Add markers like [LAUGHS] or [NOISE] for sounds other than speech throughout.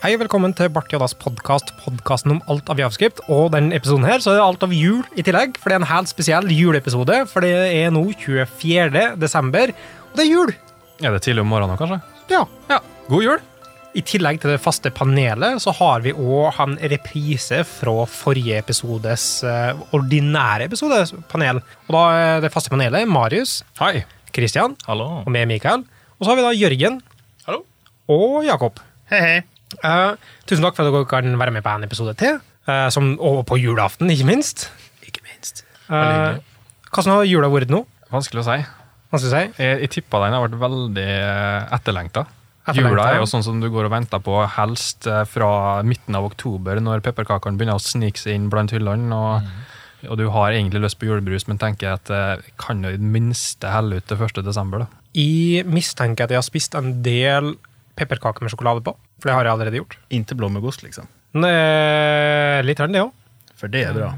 Hei, velkommen til Bart Joddas podkast, podkasten om alt av javskript. Og denne episoden her så er det alt av jul i tillegg, for det er en helt spesiell juleepisode. For det er nå 24. desember, og det er jul! Er det tidlig om morgenen, kanskje? Ja. Ja. God jul! I tillegg til det faste panelet, så har vi òg en reprise fra forrige episodes eh, ordinære episodepanel. Og da er det faste panelet Marius, Hei. Christian Hallo. og meg, Mikael. Og så har vi da Jørgen Hallo. og Jakob. Hei, hei. Eh, tusen takk for at dere kan være med på en episode til. uh, som, og på julaften, ikke minst. Ikke minst. Uh, hvordan har jula vært nå? Vanskelig å si. Vanskelig å si? Jeg, jeg tippa den har vært veldig etterlengta. Jula er jo sånn som du går og venter på helst eh, fra midten av oktober, når pepperkakene begynner å snike seg inn blant hyllene. Og, og du har egentlig lyst på julebrus, men tenker at eh, kan jo i det minste helle ut til 1. desember. da. Jeg mistenker at jeg har spist en del pepperkaker med sjokolade på. For det har jeg allerede gjort. Inntil blåmuggost, liksom. Ne, er litt rart, det òg. For det er bra.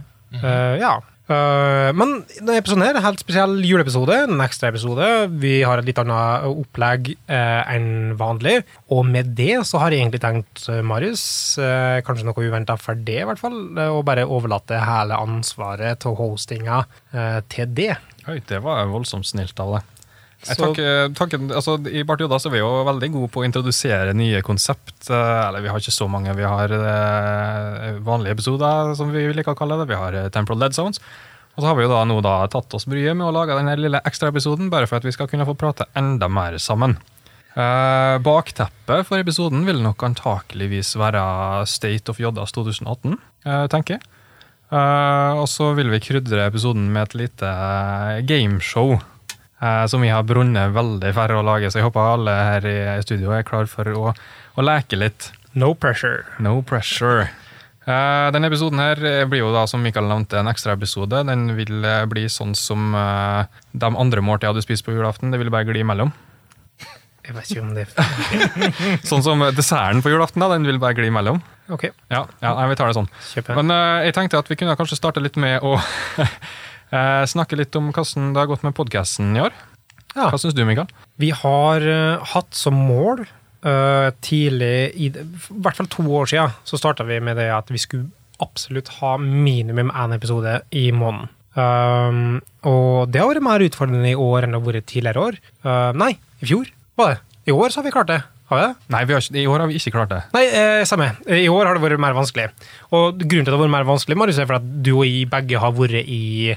ja. Uh, men denne episoden her er en helt spesiell juleepisode. En ekstra episode. Vi har et litt annet opplegg uh, enn vanlig. Og med det så har jeg egentlig tenkt, eh, Marius, eh, kanskje noe uventa for det, i hvert fall, eh, å bare overlate hele ansvaret til hostinga eh, til det. Oi, det var voldsomt snilt av deg. Jeg takker, takker, altså, I Bart Joda er vi jo veldig gode på å introdusere nye konsept. eh, Eller vi har ikke så mange. Vi har eh, vanlige episoder, som vi liker å kalle det. Vi har eh, Temporal Dead Zones. Og så har vi jo da nå da tatt oss bryet med å lage denne lille ekstraepisoden, bare for at vi skal kunne få prate enda mer sammen. Eh, bakteppet for episoden vil nok antakeligvis være State of Joddas 2018, eh, tenker jeg. Eh, og så vil vi krydre episoden med et lite gameshow som vi har brunnet veldig færre å lage, så jeg håper alle her i studio er klar for å, å leke litt. No pressure. No pressure. Uh, denne episoden her eh, blir jo da, som Mikael nevnte, en ekstra episode. Den vil eh, bli sånn som uh, de andre måltidene du spiser på julaften. Det vil bare gli imellom. Jeg vet ikke om det [LAUGHS] Sånn som desserten på julaften, da, den vil bare gli imellom. Ok, Ja, ja vi tar det sånn. kjøper. Men eh, jeg tenkte at vi kunne kanskje starte litt med å [LAUGHS] eh, snakke litt om hvordan det har gått med podkasten i år. Ja. Hva syns du, Mikael? Vi har uh, hatt som mål uh, tidlig, i, i hvert fall to år siden, så starta vi med det at vi skulle absolutt ha minimum én episode i måneden. Um, og det har vært mer utfordrende i år enn det har vært tidligere år. Uh, nei, i fjor var det. I år så har vi klart det. Har vi det? Nei, vi har i år har vi ikke klart det. Nei, eh, samme. I år har det vært mer vanskelig. Og grunnen til at det har vært mer vanskelig, Marius, er for at du og jeg begge har vært i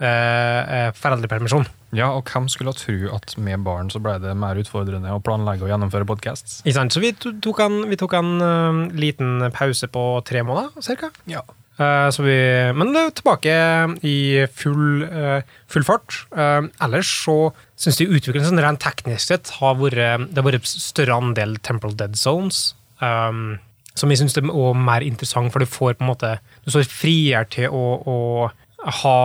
eh, eh, foreldrepermisjon. Ja, og hvem skulle tro at med barn så ble det mer utfordrende å planlegge og gjennomføre podcasts? Ikke sant? Så vi tok en, vi tok en uh, liten pause på tre måneder, cirka. Ja. Så vi, men det er tilbake i full, full fart. Ellers så syns jeg utviklingen sånn rent teknisk sett har vært Det har vært større andel Temporal Dead Zones. Um, som jeg syns er mer interessant, for du får på en måte Du står friere til å, å ha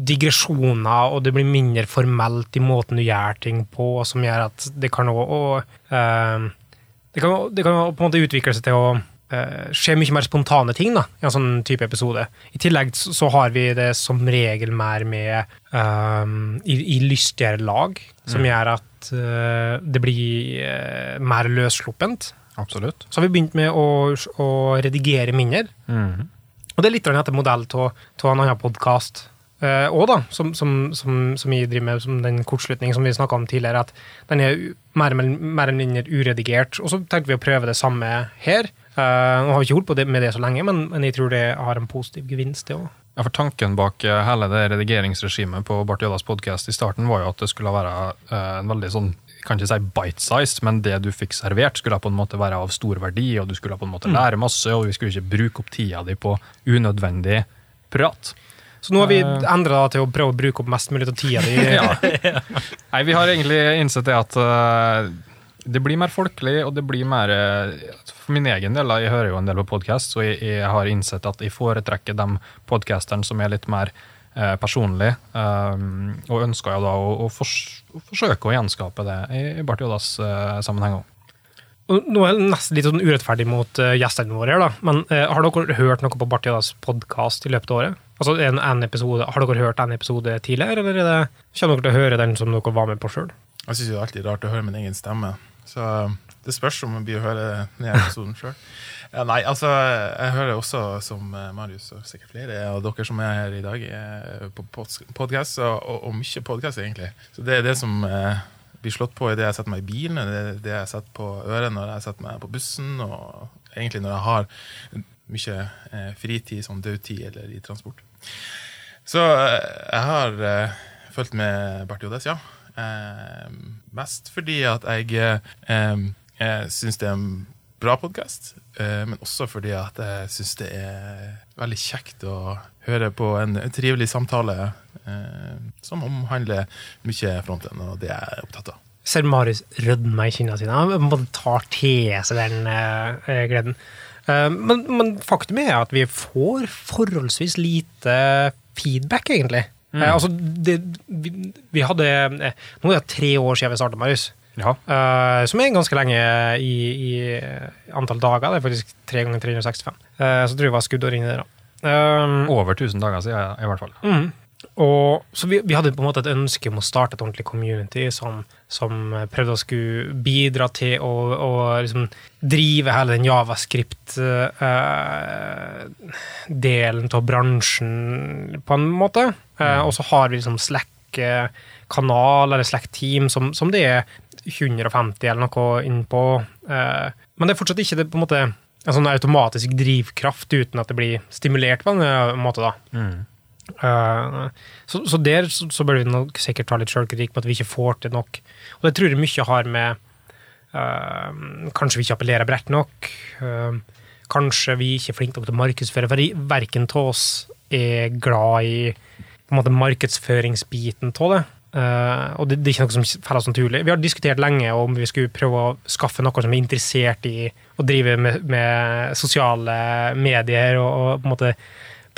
digresjoner, og det blir mindre formelt i måten du gjør ting på, som gjør at det kan òg det, kan, det kan på en måte utvikle seg til å uh, skje mye mer spontane ting da, i en sånn type episode. I tillegg så har vi det som regel mer med uh, i, i lystigere lag, som gjør at eh, det blir mer løssluppent. Absolutt. Så har vi begynt med å, å redigere mindre. Mm. Og det er litt etter modell av en annen podkast. Uh, og da, som, som, som, som jeg driver med, som den kortslutningen som vi snakka om tidligere, at den er mer, eller- mindre uredigert. Og så tenkte vi å prøve det samme her. Uh, nå har vi ikke holdt på det, med det så lenge, men, men jeg tror det har en positiv gevinst, det òg. Ja, for Tanken bak eh, hele det redigeringsregimet på Bart Jødas podkast i starten var jo at det skulle være eh, en veldig sånn jeg kan ikke si bite-sized, men det du fikk servert, skulle på en måte være av stor verdi, og du skulle på en måte lære masse, og vi skulle ikke bruke opp tida di på unødvendig prat. Så nå har vi Uh, endra til å prøve å bruke opp mest mulig av tida di. [LAUGHS] Ja. Nei, vi har egentlig innsett det at uh, det blir mer folkelig, og det blir mer eh, For min egen del, jeg hører jo en del på podkast, så jeg, jeg har innsett at jeg foretrekker de podkasterne som er litt mer eh, personlige, Um, og ønsker jo da å, å, fors å forsøke å gjenskape det i, i Barth Jodas eh, sammenheng òg. Nå er jeg nesten litt sånn urettferdig mot uh, gjestene våre, her da. men uh, har dere hørt noe på Bartiadas podkast i løpet av året? Altså en, en episode, Har dere hørt en episode tidligere, eller er det, kommer dere til å høre den som dere var med på sjøl? Jeg syns det er alltid rart å høre min egen stemme. Så Det spørs om man blir å høre denne episoden sjøl. [LAUGHS] Ja, nei, altså, jeg hører også, som eh, Marius og sikkert flere av dere som er her i dag, eh, på podkast, og, og, og mye podkast, egentlig. Så det er det som eh, blir slått på i det jeg setter meg i bilen, det er det jeg setter på øret når jeg setter meg på bussen, og egentlig når jeg har mye eh, fritid, sånn dødtid eller i transport. Så eh, jeg har uh, fulgt med Bart Jodes, ja. Uh, mest fordi at jeg uh, eh, syns det er en bra podkast, uh, men også fordi at jeg syns det er veldig kjekt å høre på en trivelig samtale eh, som omhandler mye fronten, og det er opptatt av. Selv Marius rødmer i kinna sine. Han tar til seg den eh, gleden. Eh, men, men faktum er at vi får forholdsvis lite feedback, egentlig. Eh, altså, det, vi, vi hadde eh, Nå er det tre år siden vi starta, Marius. Ja. Uh, som er ganske lenge i, i antall dager. Det er faktisk 3 ganger 365. Uh, så tror jeg det var skuddår inni der. da. Over 1000 dager siden, i hvert fall. Mm. Og, så vi, vi hadde på en måte et ønske om å starte et ordentlig community som, som prøvde å skulle bidra til å, å liksom drive hele den javascript-delen av bransjen, på en måte. Eh, og så har vi liksom Slack-kanal eller Slack-team som, som det er 150 eller noe innpå. Eh, men det er fortsatt ikke det, på en måte, en sånn automatisk drivkraft uten at det blir stimulert på en måte. da. Mm. Uh, så, så der så, så bør vi nok sikkert ta litt sjølkritikk på at vi ikke får til nok. Og det tror jeg mye har med uh, Kanskje vi ikke appellerer bredt nok. Uh, kanskje vi ikke er flinke nok til å markedsføre. For verken av oss er glad i på en måte markedsføringsbiten av det. og det, det er ikke noe som faller oss naturlig. Vi har diskutert lenge om vi skulle prøve å skaffe noe som er interessert i å drive med, med sosiale medier og, og på en måte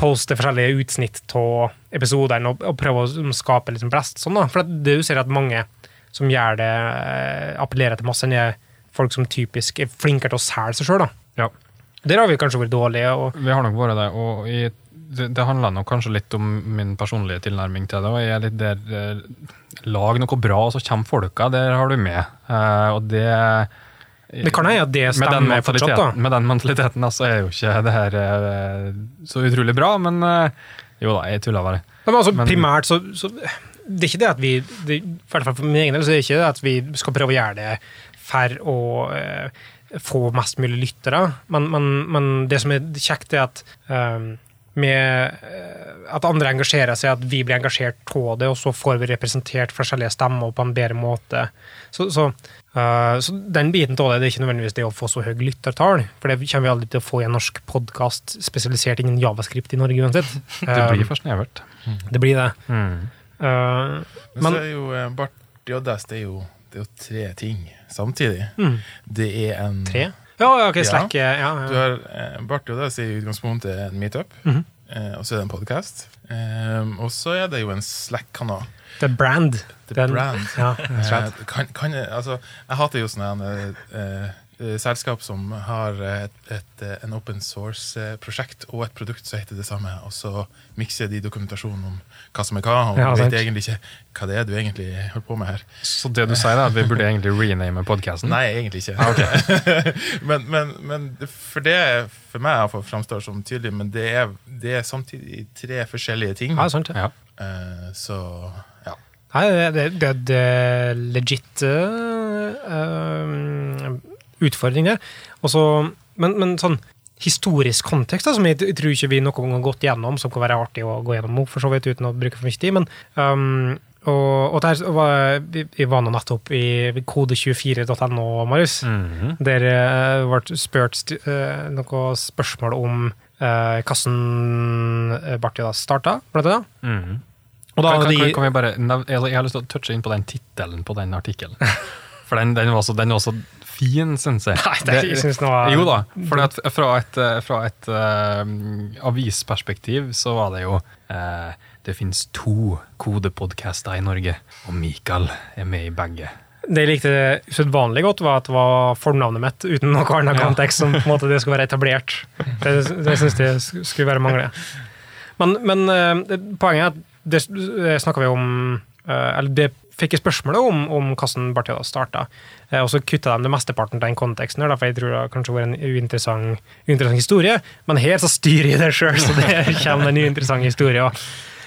poste forskjellige utsnitt av episodene og, og prøve å skape liksom blest. Sånn da. For det du ser at mange som gjør det, appellerer til masse er folk som typisk er flinkere til å selge seg sjøl. Ja. Der har vi kanskje vært dårlige. Og, Vi har nok vært det, og i, det, det handler nok kanskje litt om min personlige tilnærming til det. og jeg er litt der, eh, Lag noe bra, og så kommer folka. Der har du med. Eh, og det det kan hende det med stemmer fortsatt. da. med den mentaliteten altså, er jo ikke det her eh, så utrolig bra, men eh, jo da, jeg tuller bare. Men altså, Men- primært så, så Det er ikke det at vi det, fall for min egen del så er det ikke det at vi skal prøve å gjøre det for å eh, få mest mulig lyttere, men, men, men det som er kjekt, er at eh, med eh, at andre engasjerer seg, at vi blir engasjert på det, og så får vi representert forskjellige stemmer på en bedre måte. Så, så, uh, så den biten av det, det er ikke nødvendigvis det å få så høy lyttertall, for det kommer vi aldri til å få i en norsk podkast spesialisert innen javascript i Norge uansett. [LAUGHS] Det blir Eh, for snevert. det blir det. Mm. Uh, Men, Men- så er jo Bart Joddas, det er jo, det er jo tre ting samtidig. mm, Det er en tre? Ja, ok, Ja. Slack. Ja, ja. Du har eh, Bart Joddes er i utgangspunktet en meetup, Mhm. eh, og så er det en podkast. Eh, og så er det jo en Slack-kanal. The brand. The Brand. Ja, og. Eh, kan, kan jeg, altså, jeg hater jo sånne eh, eh, selskap som har et, et, eh, en open source-prosjekt og et produkt som heter det samme, og så mikser de dokumentasjonen om hva som er hva, og Ja, vet egentlig ikke hva det er du egentlig holder på med her. Så det du sier, er at vi burde egentlig rename podkasten? Nei, egentlig ikke. [LAUGHS] men, men, men for det for meg iallfall framstår som tydelig, men det er, det er samtidig tre forskjellige ting. Ja, sant. Ja. Eh, så ja. Nei, det, det, det, det er legit uh, utfordring der. Og så- men, men sånn historisk kontekst, da, som jeg, tror ikke vi noen gang har gått gjennom, som kan være artig å gå gjennom for så vidt uten å bruke for mye tid. men um, og, og der var, vi, var nå nettopp i kode24.no, Marius. Mhm. Der uh, ble spurt uh, eh, noe spørsmål om uh, hvordan da starta, blant annet. Mhm. Og da Kan, hadde kan, kan vi bare, jeg har lyst til å touche inn på den tittelen på den artikkelen. [LAUGHS] For den, den, var så, den var så fin, syns jeg. Nei, det, jeg synes noe... Jo da, for at fra et, eh, fra et uh, avisperspektiv så var det jo uh, Det fins to kodepodcaster i Norge, og Mikael er med i begge. Det jeg likte usedvanlig godt, var at det var fornavnet mitt uten noe annet Ja. som på en måte det skulle være etablert. Det, det syns jeg skulle være mangle. Men, men uh, poenget er at det snakka vi om eh, Eller det fikk jeg spørsmålet om, om hvordan Bartioda starta, eh, og så kutta de det mesteparten av den konteksten, her, for jeg tror det kanskje var en uinteressant, uinteressant historie, men her så styrer jeg det sjøl, så det [LAUGHS] kommer en uinteressant historie.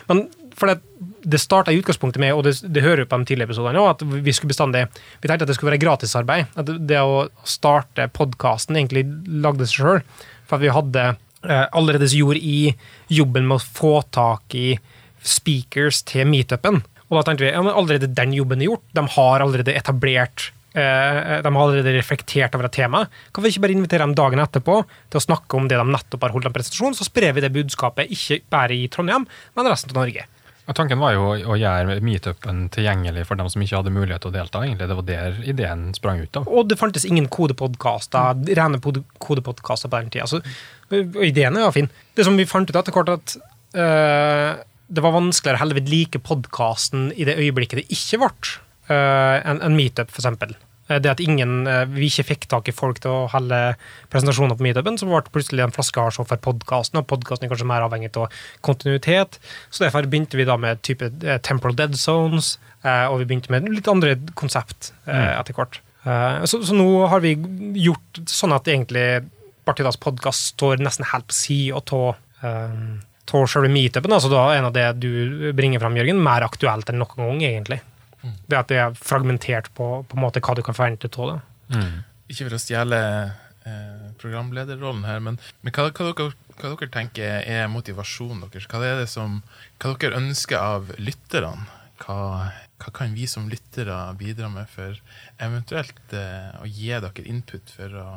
Men for det, det starta i utgangspunktet med, og det, det hører jo på de tidligere episodene også, at vi skulle bestandig Vi tenkte at det skulle være gratisarbeid. At det, å starte podkasten egentlig lagde seg sjøl. For at vi hadde eh, allerede så gjorde i jobben med å få tak i speakers til meetupen. Og da tenkte vi ja, men allerede den jobben er gjort. De har allerede etablert eh, de har allerede reflektert over et tema. Kan vi ikke bare invitere dem dagen etterpå til å snakke om det de nettopp har holdt en presentasjon, så sprer vi det budskapet ikke bare i Trondheim, men resten av Norge. Ja, Tanken var jo å, gjøre meetupen tilgjengelig for dem som ikke hadde mulighet til å delta. egentlig. Det var der ideen sprang ut av. Og det fantes ingen kodepodkaster, rene pod- kodepodkaster på den tida. Så, ideen er jo fin. Det som vi fant ut etter hvert, at eh, det var vanskeligere å holde ved like podkasten i det øyeblikket det ikke ble uh, en, en meetup, eksempel. Eh, Det at ingen, uh, vi ikke fikk tak i folk til å holde presentasjoner på meetupen, så ble plutselig en flaskehals for podkasten, og podkasten er kanskje mer avhengig av kontinuitet. Så derfor begynte vi da med type uh, temporal dead zones, eh, og vi begynte med litt andre konsept eh, etter hvert. Eh, Så, så nå har vi gjort sånn at egentlig Bartidas podkast står nesten helt på sida av av selve meetupen. Altså da er en av det du bringer fram, Jørgen, mer aktuelt enn noen gang, egentlig. Det at det er fragmentert på, på en måte hva du kan forvente av det. Mm. Ikke for å stjele eh, programlederrollen her, men, men hva, hva, dere, hva dere tenker er motivasjonen deres? Hva er det som, hva dere ønsker av lytterne? Hva, hva kan vi som lyttere bidra med for eventuelt eh, å gi dere input for å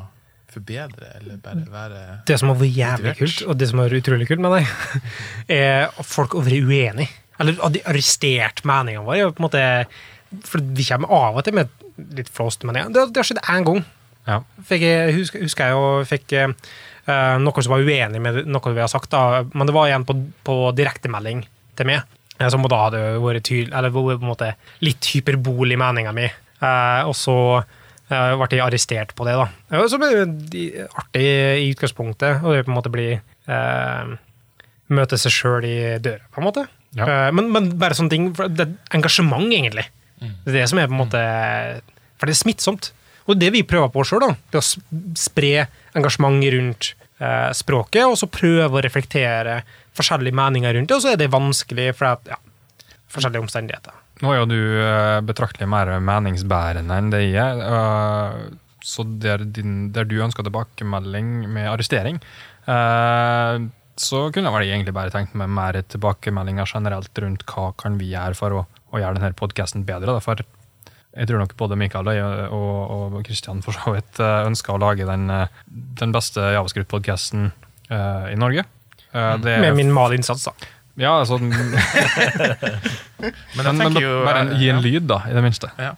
forbedre, eller bare være Det som har vært jævlig Motivert. kult, og det som har vært utrolig kult med deg, [LAUGHS] er at folk har vært uenige. Eller at de har arrestert meningene våre. på en måte, For vi kommer av og til med litt flåste meninger. Det, det har skjedd én gang. Ja. Fikk jeg, husker, husker jeg jo fikk uh, noen som var uenig med noe vi har sagt, da, men det var igjen på, på direktemelding til meg. eh, Som da hadde vært tydelig, eller på en måte litt hyperbol i meninga mi. Uh, og så eh, ble jeg arrestert på det, da. Så det jo artig i utgangspunktet, og det på en måte bli eh, Møte seg sjøl i døra, på en måte. Ja. Eh, men, men bare sånne ting for Det er engasjement, egentlig. Det er det som er på en måte For det er smittsomt. Og det vi prøver på sjøl, det å spre engasjement rundt eh, språket, og så prøve å reflektere forskjellige meninger rundt det, og så er det vanskelig for at, ja, forskjellige omstendigheter. Nå er jo du eh, betraktelig mer meningsbærende enn det jeg er. eh, Så der, din, der du ønsker tilbakemelding med arrestering, eh, så kunne jeg vel egentlig bare tenkt meg mer tilbakemeldinger generelt rundt hva kan vi gjøre for å, å gjøre denne podkasten bedre. Da. For jeg tror nok både Mikael og, og, Christian for så vidt ønsker å lage den, den beste javascript-podkasten i Norge. Eh, det Med minimal innsats, da. Ja, altså [LAUGHS] Men men, men jo bare en, gi en ja. lyd, da, i det minste. Ja.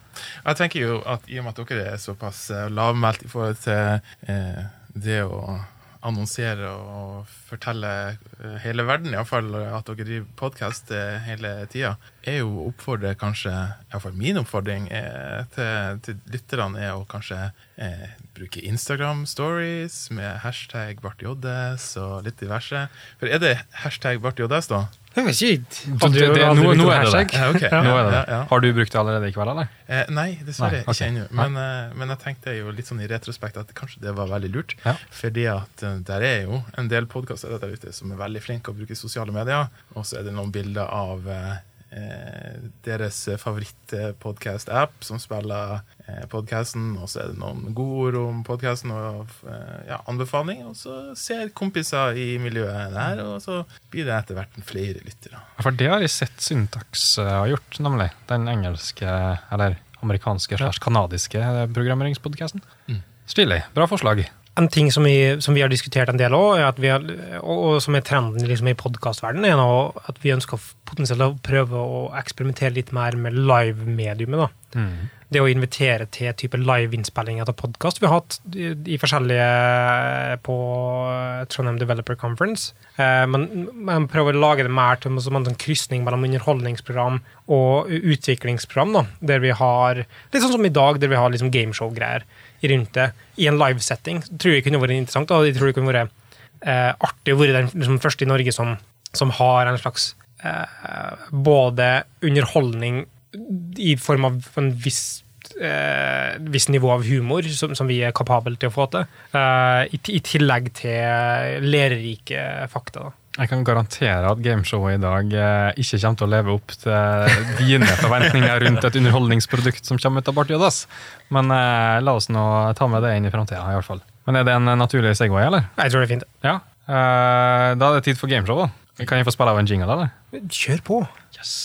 Jeg tenker jo at i og med at dere er såpass eh, lavmælt i forhold til eh, det å annonsere og fortelle eh, hele verden, iallfall at dere driver podkast hele tida, er jo å oppfordre kanskje Iallfall min oppfordring er, til, til lytterne er å kanskje eh, bruke Instagram stories med hashtag bartjoddes og litt diverse. For er det hashtag bartjoddes, da? Jeg vet ikke. Nå- nå er det det. Ja. Nå er det det. Ja, ja. Har du brukt det allerede i kveld, eller? Eh, nei, dessverre Nei, okay. ikke ennå. Men, eh, men jeg tenkte jo litt sånn i retrospekt at kanskje det var veldig lurt. Ja. Fordi at uh, der er jo en del podkaster der ute som er veldig flinke å bruke sosiale medier. Og så er det noen bilder av eh, eh, deres favorittpodkast-app som spiller eh, podkasten. Og så er det noen godord om podkasten og eh, ja, anbefaling. Og så ser kompiser i miljøet der, og så blir det etter hvert flere lyttere. For det har jeg sett Syntax eh, har gjort, nemlig. Den engelske, eller amerikanske slags kanadiske programmeringspodkasten. Mm. Stilig. Bra forslag. En ting som vi, som vi har diskutert en del òg, og, som er trenden liksom i podkastverdenen, er nå at vi ønsker potensielt å prøve å eksperimentere litt mer med live-mediumet. Mm. Det å invitere til type live-innspillinger av podkast. Vi har hatt i, i forskjellige på Trondheim Developer Conference. Eh, men man prøver å lage det mer til som en sånn krysning mellom underholdningsprogram og utviklingsprogram. da, Der vi har Litt sånn som i dag, der vi har liksom gameshow-greier rundt det i en livesetting, Tror jeg kunne vært interessant. og jeg tror det kunne vært eh, artig å være den liksom, første i Norge som, som har en slags eh, både underholdning i form av en viss eh, viss nivå av humor som, som vi er kapable til å få til, eh, i, i tillegg til lærerike fakta. da. Jeg kan garantere at gameshowet i dag eh, ikke kommer til å leve opp til dine forventninger rundt et underholdningsprodukt som kommer ut av Barth Jodas. Men eh, la oss nå ta med det inn i framtida, i hvert fall. Men er det en naturlig Segway, eller? Jeg tror det er fint. Ja. Eh, da er det tid for gameshow, da. Kan jeg få spille av en jingle, eller? Kjør på! Yes.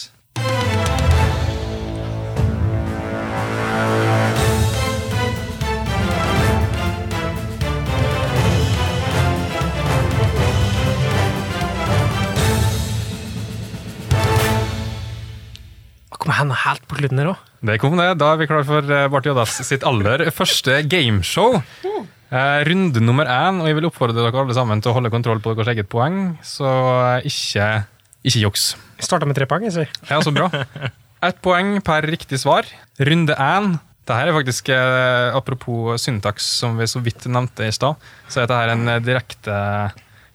Kom han helt på slutten her òg. Det kom det. Da er vi klar for eh, Barth Jodas sitt aller første gameshow. Eh, runde nummer én, og jeg vil oppfordre dere alle sammen til å holde kontroll på deres eget poeng, så eh, ikke, ikke juks. Starta med tre poeng. jeg sier. Ja, så bra. Ett poeng per riktig svar. Runde én. Dette er faktisk, apropos syntaks, som vi så vidt nevnte i stad, så er dette en direkte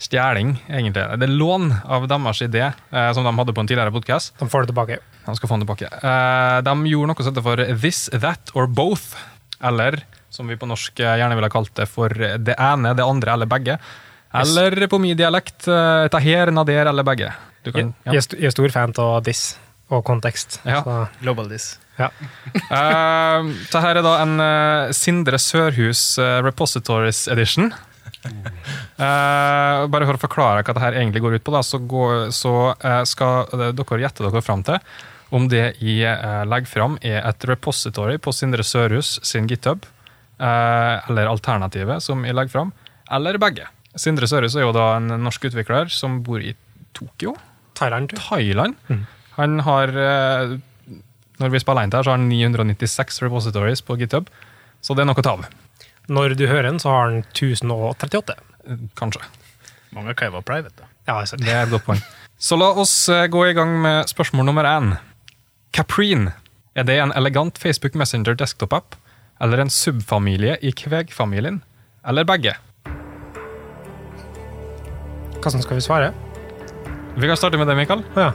stjeling, egentlig. Det er lån av deres idé, som de hadde på en tidligere podkast. De får det tilbake. De skal få den tilbake. Eh, de gjorde noe som heter for This, That or Both. Eller som vi på norsk eh, gjerne ville kalt det for det ene, det andre eller begge. Eller på min dialekt eh, ta her, nader eller begge. Kan, jeg er jeg er stor fan av this og kontekst. Ja. Global this. ja. [LAUGHS] uh, Dette er da en uh, Sindre Sørhus uh, Repositories Edition. Uh, bare for å forklare hva det her egentlig går ut på, da, så, går, så eh, skal eh, dere gjette dere fram til om det jeg eh, legger fram er et repository på Sindre Sørhus sin github, eh, eller alternativet som jeg legger fram, eller begge. Sindre Sørhus er jo da en norsk utvikler som bor i Tokyo. Thailand. Thailand. Mm. Han har eh, Når vi spiller inn her, så har han 996 repositories på GitHub, så det er noe å ta av. Når du hører den, så har den 1038. Eh, Kanskje. Mange kan private, da. Ja, altså. Det er et godt poeng. Så la oss eh, gå i gang med spørsmål nummer én. Caprine. Er det en elegant Facebook Messenger desktop-app, eller en subfamilie i kvegfamilien, eller begge? Hvordan skal vi svare? Vi kan starte med det, Mikael. Ja.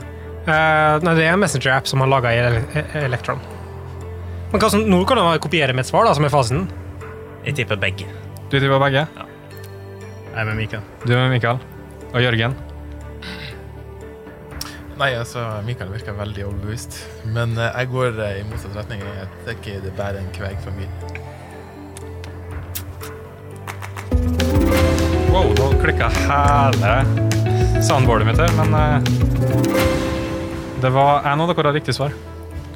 Uh, nei, det er en Messenger-app som har laga i E- Electron. Men hva som, nå kan man kopiere mitt svar, da, som er fasiten. Jeg tipper begge. Du tipper begge. Jeg er med Mikael. Du er med Mikael. Og Jørgen. Nei, altså, Mikael virker veldig overbevist. Men uh, jeg går uh, i motsatt retning. Jeg tenker det er bare en kvegfamilie. Wow, nå klikka hele soundboardet mitt her, men uh, det var en av dere har riktig svar.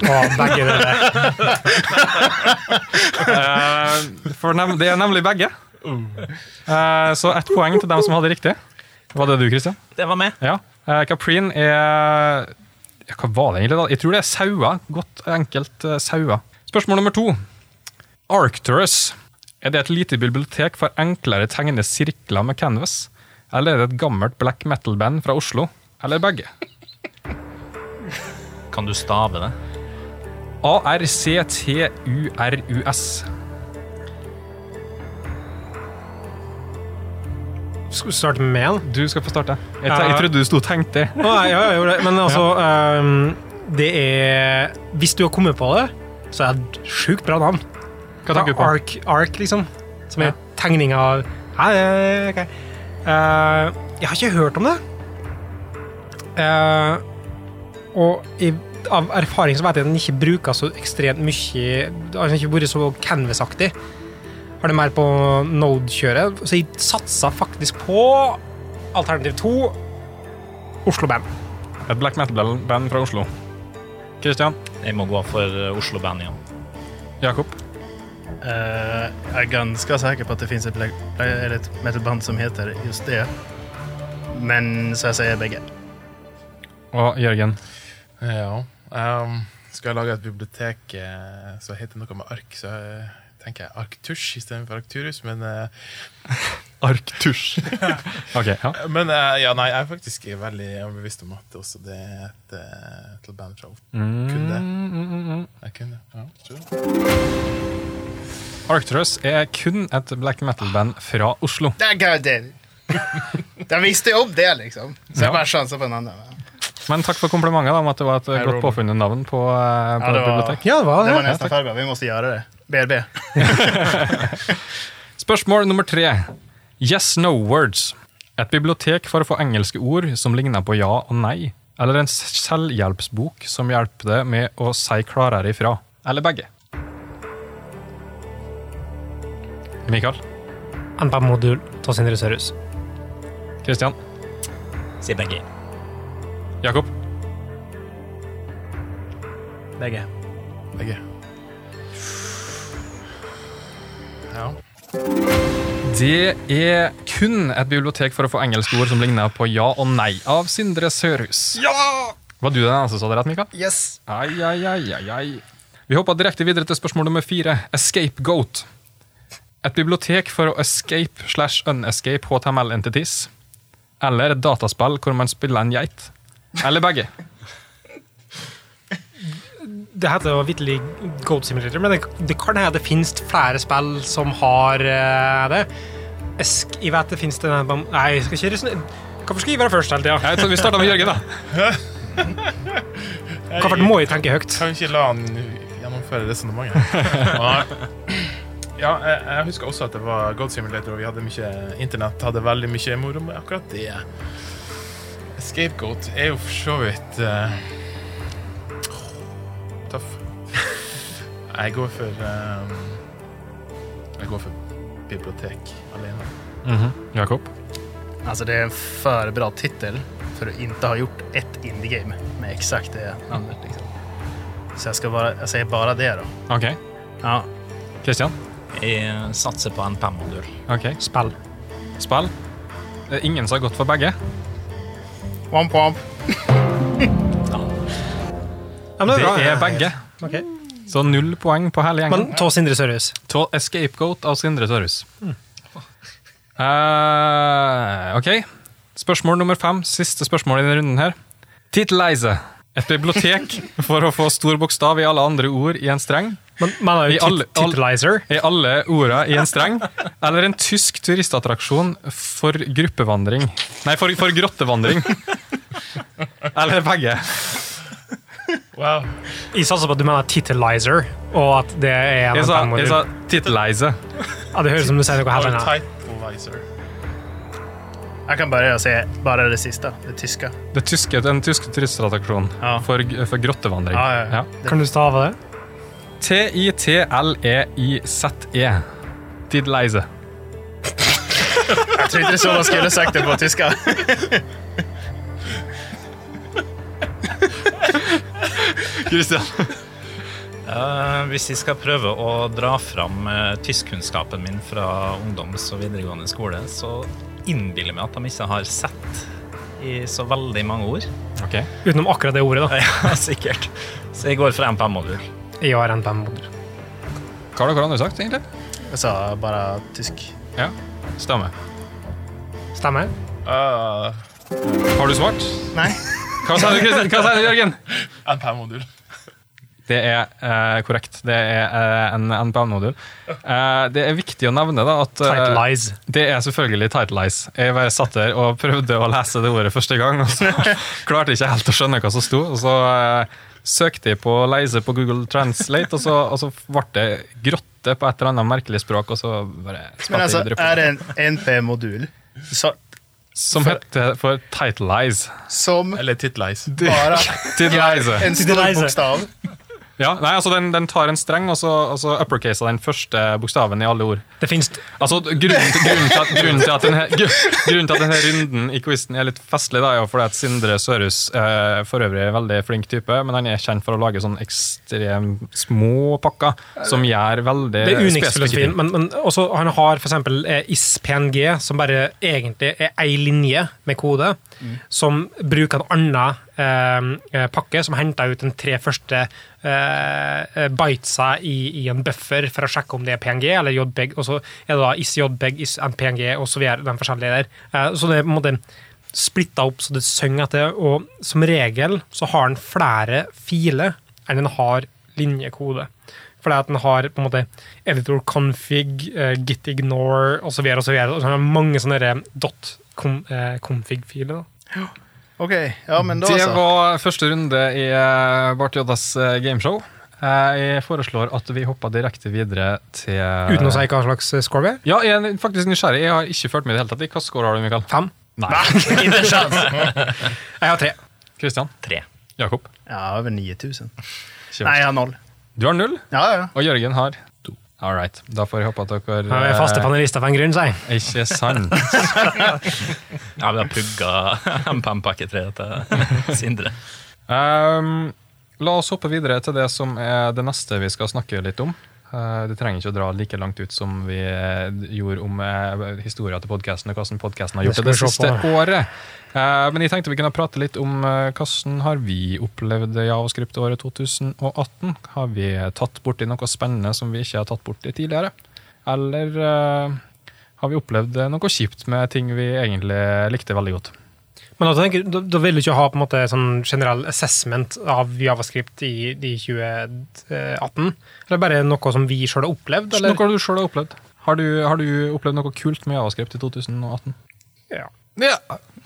Og begge dere. [LAUGHS] Eh, for det er nemlig begge. Eh, så ett poeng til dem som hadde riktig. Var det du, Kristian? Det var meg. Ja. Uh, Caprine er ja, Hva var det egentlig? da? Jeg tror det er sauer. Godt enkelt uh, sauer. Spørsmål nummer to. Arcturus. Er det et lite bibliotek for enklere tegne sirkler med canvas? Eller er det et gammelt black metal-band fra Oslo? Eller begge? Kan du stave det? A-R-C-T-U-R-U-S. Skal vi starte med en? Du skal få starte. Jeg, jeg trodde du sto og tenkte. Nei, ja, jeg gjorde det. Men altså ehm, Det er Hvis du har kommet på det, så er det et sjukt bra navn. Hva tenker du på? Ark, Ark, liksom. Som er Ja. tegning av ja, ja, ja, ok. Eh, Jeg har ikke hørt om det. Uh, og i, av erfaring så vet jeg at den ikke bruker så ekstremt mye Den har ikke vært så canvas-aktig. Har det mer på Node-kjøret. Så jeg satsa faktisk på alternativ to Oslo Band. Et black metal-band fra Oslo. Kristian? Jeg må gå for eh, Oslo Band igjen. Jakob? Uh, jeg er ganske sikker på at det finnes et, et metal-band som heter just det. Men så jeg sier begge. Og Jørgen? Ja. Um, skal jeg lage et bibliotek eh, som heter noe med ark, så eh, tenker jeg Arktusj istedenfor Arkturus, Men, [LAUGHS] uh, Arktusj. [LAUGHS] ok, ja. men uh, ja, nei, jeg er faktisk veldig bevisst om at også det er et, eh, et band fra Kunne det. Mm, mm, mm, mm. Jeg kunne, ja, sure. Arcturus er kun et black metal-band fra Oslo. Det er det. Da visste jo om det, liksom. Så jeg bare sjanser på en annen. Men takk for komplimentet om at det var et Hei, godt påfunnet navn på, eh, på Ja, det et var- bibliotek. Ja, det var Det var nesten ja, färdigt. Vi måtte gjøre det. BRB. [LAUGHS] Spørsmål nummer tre. Yes, no words. Et bibliotek for å få engelske ord som ligner på ja og nei. Eller en selvhjelpsbok som hjelper deg med å si klarere ifra. Eller begge. Mikael. NPM-modul til Sindre Sørhus. Kristian. Sier begge. Jakob. Begge. Begge. Ja. Det er kun et bibliotek for å få engelske ord som ligner på ja og nei, av Sindre Sørhus. Ja! Var du den eneste som hadde rett, Mikael? Yes. Ai, ai, ai, ai, ai. Vi hopper direkte videre til spørsmål nummer fire. Escapegoat. Et bibliotek for å escape slash unescape HTML entities. Eller et dataspill hvor man spiller en geit. Eller begge. Det heter jo vitterlig Goat Simulator, men det, det kan hende det finnes flere spill som har uh, det. Esk, jeg vet det finnes det Nei, jeg skal ikke resonnere Hvorfor skal jeg være først hele tida? Ja, vi starter med Jørgen, da. [LAUGHS] Hvorfor må jeg tenke høyt? Kan vi ikke la han gjennomføre resonnementet? [LAUGHS] ja, jeg, jeg husker også at det var God Simulator, og vi hadde mye internett. Hadde veldig mye moro med akkurat det. Scapegoat er jo for så vidt eh, Jeg går for um, Jeg går for bibliotek alene. Mhm. Jakob. Altså, det er en for bra titel for å ikke ha gjort ett indie-game med exakt det navnet. Liksom. Så jeg, skal bare, jag säger bara det da. OK. Ja. Christian? Jeg satser på en PEM-modul. OK. Spill. Spill. Det er ingen som har gått for begge. Womp womp. [LAUGHS] Ja, men Det bra. er begge. Ok. Så null poeng på hele gjengen. Men to Sindre Sørhus. escape Escapegoat av Sindre Sørhus. Eh, ok. Spørsmål nummer fem. Siste spørsmål i denne runden her. Titleise. Et bibliotek [LAUGHS] for å få stor bokstav i alle andre ord i en streng. Men man har I jo alle- all. I alle orda i en streng. Eller en tysk turistattraksjon for gruppevandring. Nei, for, for grottevandring. [LAUGHS] Eller begge. Wow. Jeg satser på at du mener titalizer, og at det er en Jeg sa, jeg sa titalizer. Ja, det høres ut som du sier noe helt annet. Jag kan bare si bare det siste. det tyske. Det tyske, den tyske turistattraksjonen Ja. for, for grottevandring. Ja, ja, ja. Kan du stave det? T-I-T-L-E-I-Z-E. Tidleize. jeg trodde man skulle sagt det på tyska. [LAUGHS] Kristian. Uh, hvis jeg skal prøve å dra fram uh, tyskkunnskapen min fra ungdoms- og videregående skole, så innbiller jeg meg at de ikke har sett i så veldig mange ord. Ok. Utenom akkurat det ordet, da. Ja, [LAUGHS] sikkert. Så jeg går for en PEM-modul. Jeg har NPM-modul. Hva har dere sagt, egentlig? Jeg sa bare tysk. Ja, stemmer. Stemmer? Uh, Har du svart? Nei. Hva sa du, Kristian? Hva sa du, Jørgen? [LAUGHS] NPM-modul. Det er eh, korrekt. Det er eh, en NPM-modul. Eh, det er viktig å nevne da, at eh, Titleize. det er selvfølgelig titleize. Jeg bare satt der og prøvde å lese det ordet første gang, og så [LAUGHS] klarte jeg ikke helt å skjønne hva som sto. Og så eh, søkte jeg på leise på Google Translate, og så, og så ble det grotte på et eller annet merkelig språk, og så bare Men altså, er jeg på. är det en NP-modul Som heter for titleize. som Eller titleize. bara [LAUGHS] Titleize. en stor bokstav? Ja, nei, altså den, den tar en streng, og så, altså så uppercaser den første bokstaven i alle ord. Det finnes Altså, grunnen, til- grunnen, til at, grunnen, til at denne, grunnen til at denne runden i quizen er litt festlig, da, er jo fordi at Sindre Sørhus eh, for øvrig er en veldig flink type, men han er kjent for å lage sånn ekstremt små pakker som gjør veldig Det er Unix-filosofien, men, men også, han har eksempel eh, IS-PNG, som bare egentlig er ei linje med kode, som bruker en annen eh, pakke, som henter ut de tre første eh, bitesa i, i en buffer for å sjekke om det er PNG eller JPEG, og så er det da is-JPEG, is-PNG og så videre, de forskjellige der. Eh, så det er på en måte splitta opp så det synger etter, og som regel så har den flere filer enn den har linjekode. Fordi at den har på en måte editor config, uh, git ignore osv. Og så videre. Og så har den mange sånne dot eh, config-filer. OK, ja, men da Det så. var første runde i uh, Bart Joddas eh, gameshow. Eh, jeg foreslår at vi hopper direkte videre til Uten å si hva slags score vi er. Ja, jeg er faktisk nysgjerrig. Jeg har ikke ført med i det hele tatt. Hva score har du, Mikael? Fem. Nei. [LAUGHS] Ikke sjans. Jeg har tre. Kristian? Tre. Jakob? Ja, over 9000. Nei, jeg har null. Du har null, Ja, ja. og Jørgen har. All right. Da får jeg håpe at dere Vi er faste eh, panelister for en grunn, sier jeg. Ikke sant? [LAUGHS] Ja, vi har pugga MPM-pakketreet til Sindre. Um, la oss hoppe videre til det som er det neste vi skal snakke litt om. Uh, det trenger ikke å dra like langt ut som vi eh, gjorde om uh, historia til podkasten og hvordan podkasten har gjort Det det, siste året. Uh, men jeg tenkte vi kunne prate litt om uh, hvordan har vi opplevd javascript-året 2018. Har vi tatt borti noe spennende som vi ikke har tatt borti tidligere? Eller uh, har vi opplevd noe kjipt med ting vi egentlig likte veldig godt? Men da, tenker, da, da vil du ikke ha på en måte sånn generell assessment av javascript i, i 2018? Eller bare noe som vi sjøl har opplevd? Eller? Noe du sjøl har opplevd? Har du, har du opplevd noe kult med javascript i 2018? Ja. Ja.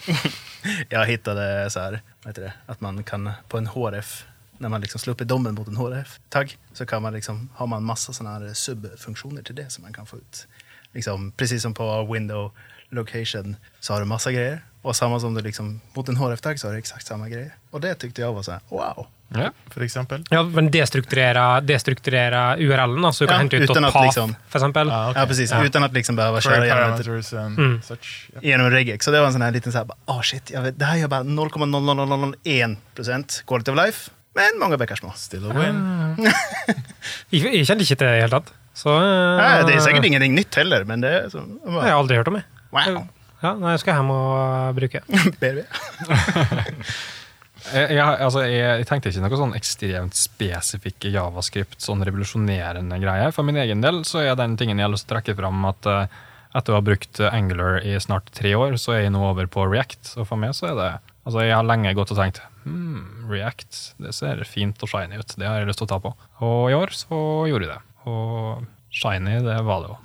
[LAUGHS] Jag hittade så här, vad det, att man kan på en HRF, när man liksom slår upp i domen mot en HRF-tagg, så kan man liksom, har man massa sådana här subfunktioner till det som man kan få ut. Liksom, precis som på window location så har du massa grejer. Och samma som du liksom, mot en HRF-tagg så har du exakt samma grejer. Och det tyckte jag var så här, wow. ja. For eksempel. Ja, men destrukturere, destrukturere URL-en, så så du kan Ja, hente ut uten path, liksom- for eksempel. Ah, okay. Ja, precis. Ja. Utan att liksom behöva For köra and Mm. such. yeah. genom regex. Så det var en sån här liten så här, ah shit, jag vet, det här gör bara 0,0001% quality of life. Men mange bäckar små. Still a win. Jeg, jeg kjente ikke til det i det hele tatt. Så, uh, Nej, det er sikkert ingenting nytt heller, men det så, så... Det har jeg aldri hørt om. Jeg. Wow. Ja, nei, jeg skal hjem og bruke. [LAUGHS] Ber vi. [LAUGHS] Jeg, jeg, altså, jeg, jeg tenkte ikke noe sånn ekstremt spesifikke javascript, sånn revolusjonerende greie. For min egen del så er den tingen jeg har lyst til å trekke fram at uh, etter å ha brukt eh, Angular i snart tre år, så er jeg nå over på React. Og for meg så er det Altså, jeg har lenge gått og tenkt hmm, React, det ser fint og shiny ut. Det har jeg lyst til å ta på. Og i år så gjorde jeg det. Og shiny, det var det jo.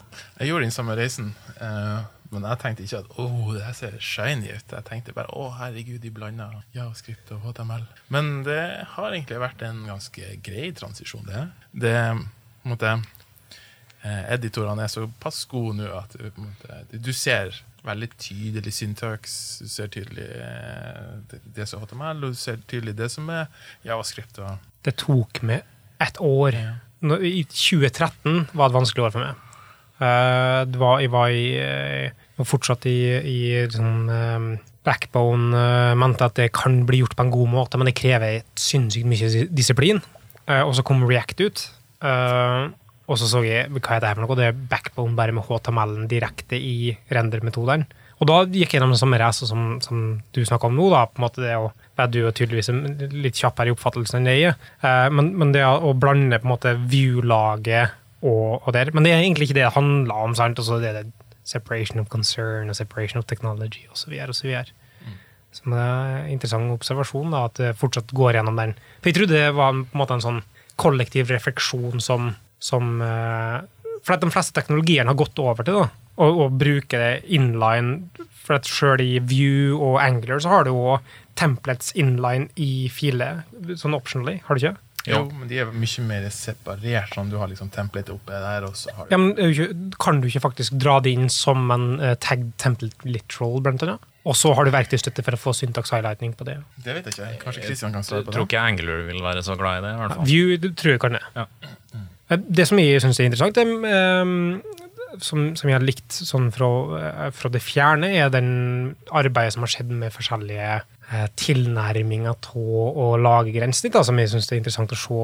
Jeg gjorde den samme reisen, eh, men jeg tenkte ikke at åh, det ser shiny ut. Jeg tenkte bare å herregud, de blanda javascript og HTML. Men det har egentlig vært en ganske grei transisjon, det. Det måte, eh, Editorene er såpass gode nå at måte, du ser veldig tydelig syntax. du ser tydelig eh, det, som er HTML, og du ser tydelig det som er javascript. Det tok meg ett år. Nå, I 2013 var et vanskelig år for meg. Uh, det var, jeg var, i, eh, var fortsatt i, i sånn eh, backbone, uh, mente at det kan bli gjort på en god måte, men det krever sinnssykt mye disiplin. Eh, og så kom React ut. eh, og så så jeg hva er det her for noe? Det er backbone bare med HTML-en direkte i render-metodene. Og da gikk jeg gjennom den samme reisa som, som du snakka om nå. da, på en måte det å være du er tydeligvis litt kjappere i oppfattelsen enn jeg er. Men, men det å blande på en måte view-laget og, og der Men det er egentlig ikke det det handler om. sant? Og så er det separation of concern og separation of technology osv. osv. Som er en interessant observasjon, da, at det fortsatt går gjennom den. For jeg trodde det var på en måte en sånn kollektiv refleksjon som, som eh, For at de fleste teknologiene har gått over til da, å, å bruke det inline. For at selv i View og Angler så har du jo templates inline i filer, sånn optionally, har du ikke? Jo, men de er mye mer separert. Sånn, du har liksom template oppe der, og så har du Ja, men er Kan du ikke faktisk dra det inn som en uh, tagged template literal, blant annet? Og så har du verktøystøtte for å få syntax highlighting på det. Det vet jeg ikke. Kanskje Christian kan svare Jeg det. tror ikke Angular vil være så glad i det. i hvert fall. View tror jeg kan det. Ja. Eh, Det som jeg syns er interessant, det, um, som, som jeg har likt sånn fra, eh, fra det fjerne, er den arbeidet som har skjedd med forskjellige eh, tilnærminger til å lage grensesnitt, som jeg syns er interessant å se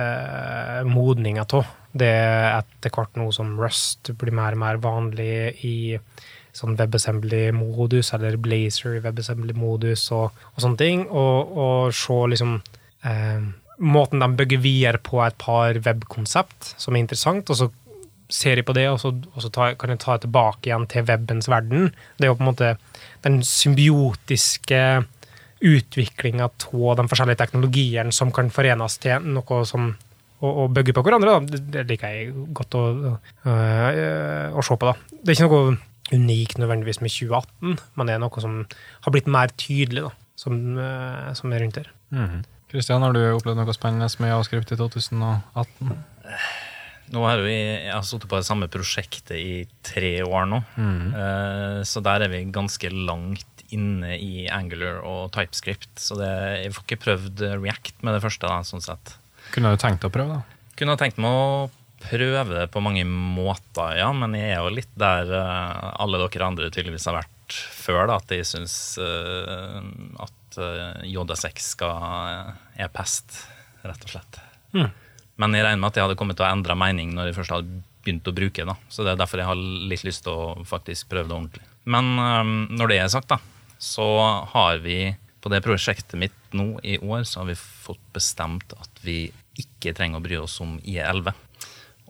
eh, modninga av. Det er etter hvert noe som Rust blir mer og mer vanlig i sånn WebAssembly-modus, eller Blazer i WebAssembly-modus og, og sånne ting. Og, og se liksom eh, måten de bygger videre på et par webkonsept som er interessant, og så ser jeg på det, og så, og så ta, kan jeg ta det tilbake igjen til webens verden. Det er jo på en måte den symbiotiske utviklinga av de forskjellige teknologiene som kan forenes til noe som å, bygge på hverandre. Da. Det, liker jeg godt å, øh, å se på. da. Det er ikke noe unikt nødvendigvis med 2018, men det er noe som har blitt mer tydelig. da. som, øh, som er rundt her. Kristian, har du opplevd noe spennende med avskrift i 2018? Nå har vi, jeg, har sittet på det samme prosjektet i tre år nå, Eh, så der er vi ganske langt inne i Angular og TypeScript. Så det, jeg får ikke prøvd React med det første, da, sånn sett. Kunne du tenkt å prøve, da? Kunne tenkt meg å prøve det på mange måter, ja, men jeg er jo litt der eh, alle dere andre tydeligvis har vært før, da, at jeg syns eh, at uh, JS6 skal, er pest, rett og slett. Mm. Men jeg regner med at jeg hadde kommet til å endre mening når jeg først hadde begynt å bruke det. Så det er derfor jeg har litt lyst til å faktisk prøve det ordentlig. Men um, når det er sagt, da, så har vi på det prosjektet mitt nå i år, så har vi fått bestemt at vi ikke trenger å bry oss om IE11.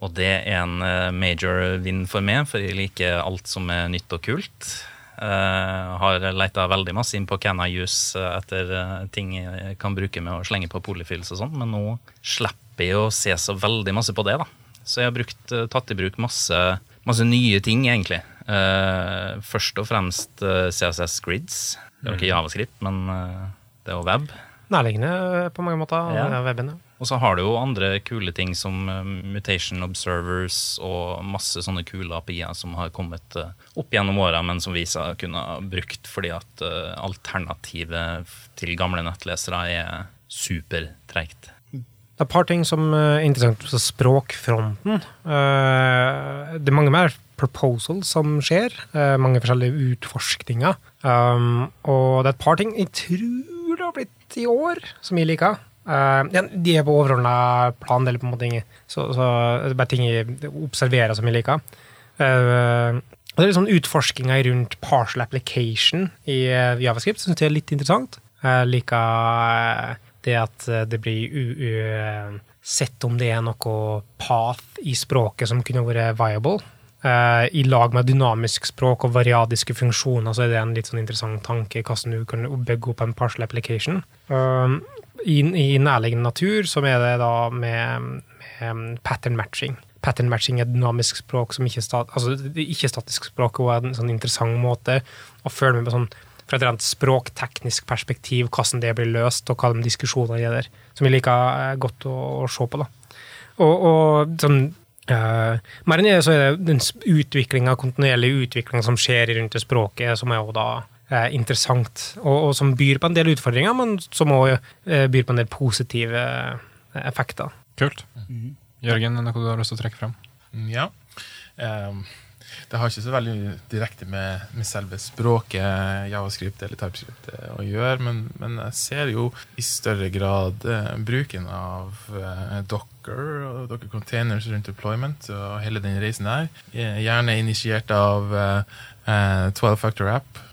Og det er en eh, major vinn for meg, for jeg liker alt som er nytt og kult. Uh, har leita veldig masse inn på Can I Use eh, etter ting jeg kan bruke med å slenge på polyfills og sånn, men nå slipper jeg å se så veldig masse på det. da. Så jeg har brukt, tatt i bruk masse, masse nye ting, egentlig. Eh, først og fremst eh, CSS Grids. Det var ikke Javascript, men eh, det er jo web. Nærliggende på mange måter. Ja. Weben, ja. Og så har du jo andre kule ting som Mutation Observers og masse sånne kule API-er som har kommet opp gjennom åra, men som Visa kunne ha brukt fordi at alternativet til gamle nettlesere er supertreigt. Det er et par ting som er interessant på språkfronten. Eh, det er mange mer proposals som skjer. eh, mange forskjellige utforskninger. Og det er et par ting jeg tror det har blitt i år, som jeg liker. Eh, de er på overordna plan, eller på en måte. Så, så det er bare ting jeg observerer som jeg liker. Eh, og det er litt sånn utforskinger rundt partial application i eh, Javascript, som jeg er litt interessant. Jeg liker eh, det at eh, det blir u sett om det er noe path i språket som kunne vært viable. Uh, I lag med dynamisk språk og variadiske funksjoner så er det en litt sånn interessant tanke hvordan du kan bygge opp en partial application. Uh, i, I nærliggende natur så er det da med, med pattern matching. Pattern matching er dynamisk språk som ikke, stat, altså ikke statisk språk, og er en sånn interessant måte å følge med på sånn fra et språkteknisk perspektiv, hvordan det blir løst, og hva de diskusjonene er der, som vi liker eh, godt å, å se på. da. Og, og sånn Uh, Mer enn det så er det den utviklinga, kontinuerlig utvikling som skjer rundt det språket, som er jo da eh, interessant, og, og som byr på en del utfordringer, men som òg eh, byr på en del positive effekter. Kult. Jørgen, er det noe du har lyst til å trekke frem? Mm, Ja. Ehm, det har ikke så veldig direkte med, med selve språket javascript eller typescript eh, å gjøre, men, men jeg ser jo i større grad eh, bruken av eh, Docker og Docker containers rundt deployment og hele den reisen der. Eh, Gjerne initiert av eh, eh, 12 Factor App.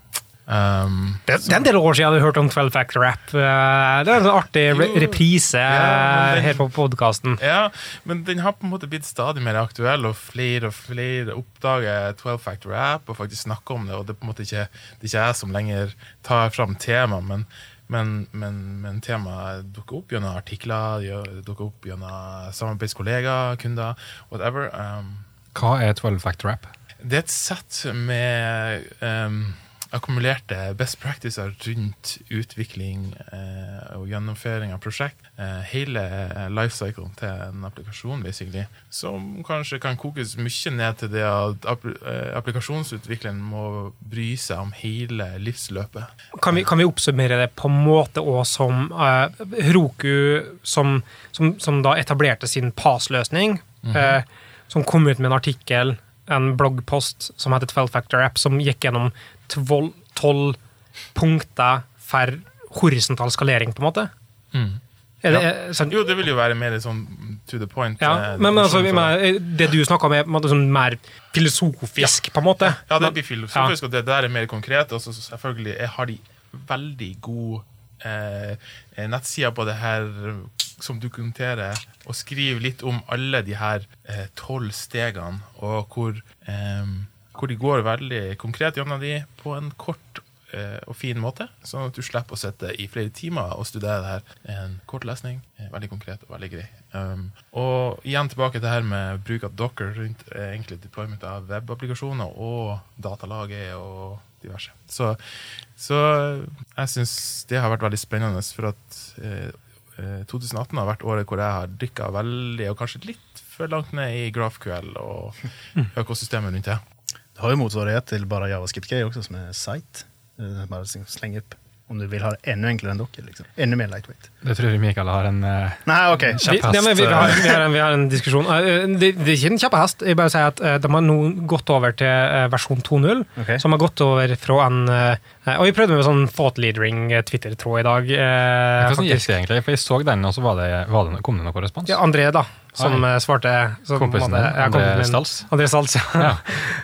Um, Det, det er en del år siden jeg hadde hørt om 12 Factor App. Eh, Det er en sånn artig Jo. reprise Ja, men den- her på podkasten. Ja, men den har på en måte blitt stadig mer aktuell, og flere og flere oppdager 12-factor-rap og faktisk snakker om det. Og det er på en måte ikke, det er ikke jeg som lenger tar fram tema, men, men, men, men temaet dukker opp gjennom artikler, dukker opp gjennom samarbeidskollegaer, kunder, whatever. Um, Hva er 12-factor-rap? det er et sett med um, akkumulerte best practices rundt utvikling eh, og gjennomføring av prosjekt. Eh, hele eh, lifecyclen til en applikasjon, basically. Som kanskje kan kokes mye ned til det at app applikasjonsutvikleren må bry seg om hele livsløpet. Kan vi, kan vi oppsummere det på en måte òg som eh, Roku, som, som, som da etablerte sin PAS-løsning, eh, som kom ut med en artikkel, en bloggpost som heter 12 Factor App, som gikk gjennom 12, 12 punkter for horisontal skalering, på en måte? Er det, ja. sånn, Jo, det vil jo være mer sånn to the point. ja, eh, men, men altså, med, det. du snakka om, er måte sånn mer filosofisk, på en måte? Ja, det blir filosofisk, og det der er mer konkret. Og så selvfølgelig jeg har de veldig god eh, nettsider på det her som dokumenterer og skriver litt om alle de her eh, tolv stegene, og hvor, eh, hvor de går veldig konkret gjennom de på en kort eh, og fin måte, sånn at du slipper å sitte i flere timer og studere det her. En kort lesning, eh, veldig konkret og veldig grei. Um, og igjen tilbake til det her med bruk av Docker rundt eh, egentlig deployment av webapplikasjoner og datalaget og diverse. Så, så jeg syns det har vært veldig spennende, for at eh, eh, 2018 har vært året hvor jeg har dykka veldig, og kanskje litt for langt ned i GraphQL og økosystemet rundt det. Du har jo motsvarighet til bare JavaScript-grejer også, som er site. Bare sleng opp om du vil ha det enda enklere enn dere. Liksom. Enda mer lightweight. Det tror jeg Mikael har en uh, Nei, ok. Vi, Kjepphest, ja, vi, vi, har, eh. vi, en, vi har en diskusjon. Uh, Det, det er ikke en kjapp hest. Jeg bare sier at uh, de har nå gått over til uh, versjon 2.0, okay. som har gått over fra en eh, Og vi prøvde med sånn thought leadering eh, Twitter-tråd i dag. Hva Hvordan gikk det egentlig? For jeg så den, og så var det, var det, kom det noe respons? Ja, André, da, som Oi. eh, svarte. Som Kompisen din, André. Stals? André Stals, ja.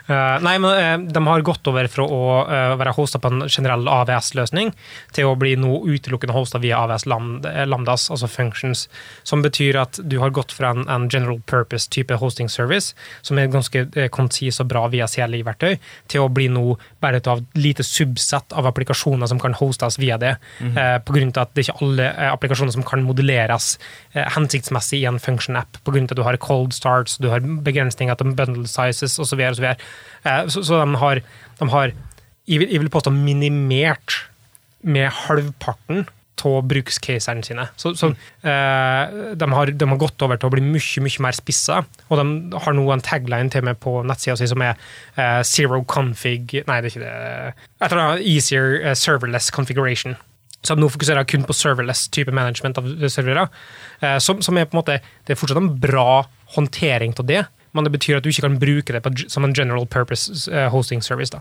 ja. [LAUGHS] nei, men eh, de har gått over fra å eh, være hosta på en generell AVS-løsning, til å bli nå utelukkende hosta via AVS eh, Lambdas, altså functions, som betyr at du har gått fra en, en general purpose-type hosting service, som er ganske eh, konsis og bra via CLI-verktøy, til å bli nå bare et av lite subsett av applikasjoner som kan hostes via det, eh, på grunn av at det er ikke alle eh, applikasjoner som kan modelleres eh, hensiktsmessig i en function-app, av at du har cold starts, du har begrensninger til bundle sizes osv. Så, videre, og så, videre. eh, så, så de har, de har jeg, vil, jeg vil påstå minimert med halvparten av brukscaserne sine. Så, så eh, de, har, de har gått over til å bli mye mye mer spissa, og de har nå en tagline til meg på nettsida si som er eh, zero config Nei, det er ikke det. Jeg tror det er easier eh, serverless configuration. De nå fokuserer kun på serverless type management av servere. Eh, som, som er på en måte Det er fortsatt en bra håndtering av det, men det betyr at du ikke kan bruke det på, som en general purpose eh, hosting service. da.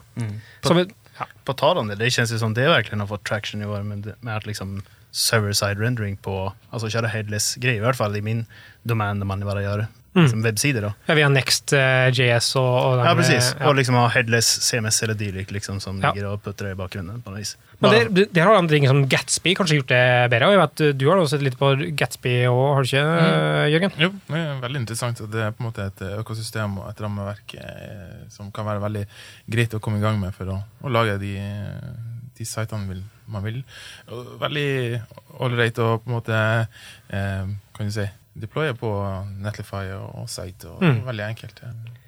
Så vi, ja. På det, ju som det virkelig har fått traction i år med, med at liksom server-side rendering på, altså kjøre headless greier, i hvert fall i min domene man bare gör som websider da. Ja, vi har Next.js og, og den, Ja, precis. Og Och liksom ha headless CMS eller dylikt liksom, som Ja. ligger putter det i bakgrunnen. på noe vis. Men der, det, det har andre ting som Gatsby kanskje gjort det bedre. og Jeg vet, du har også sett litt på Gatsby òg, har du ikke, Mm. Jørgen? Jo, det er veldig interessant. og Det er på en måte et økosystem og et rammeverk eh, som kan være veldig greit å komme i gang med for å, å lage de, de sitene vil, man vil. Og veldig ålreit å på en måte eh, kan du si, deploye på Netlify og, Site. og Mm. Veldig enkelt.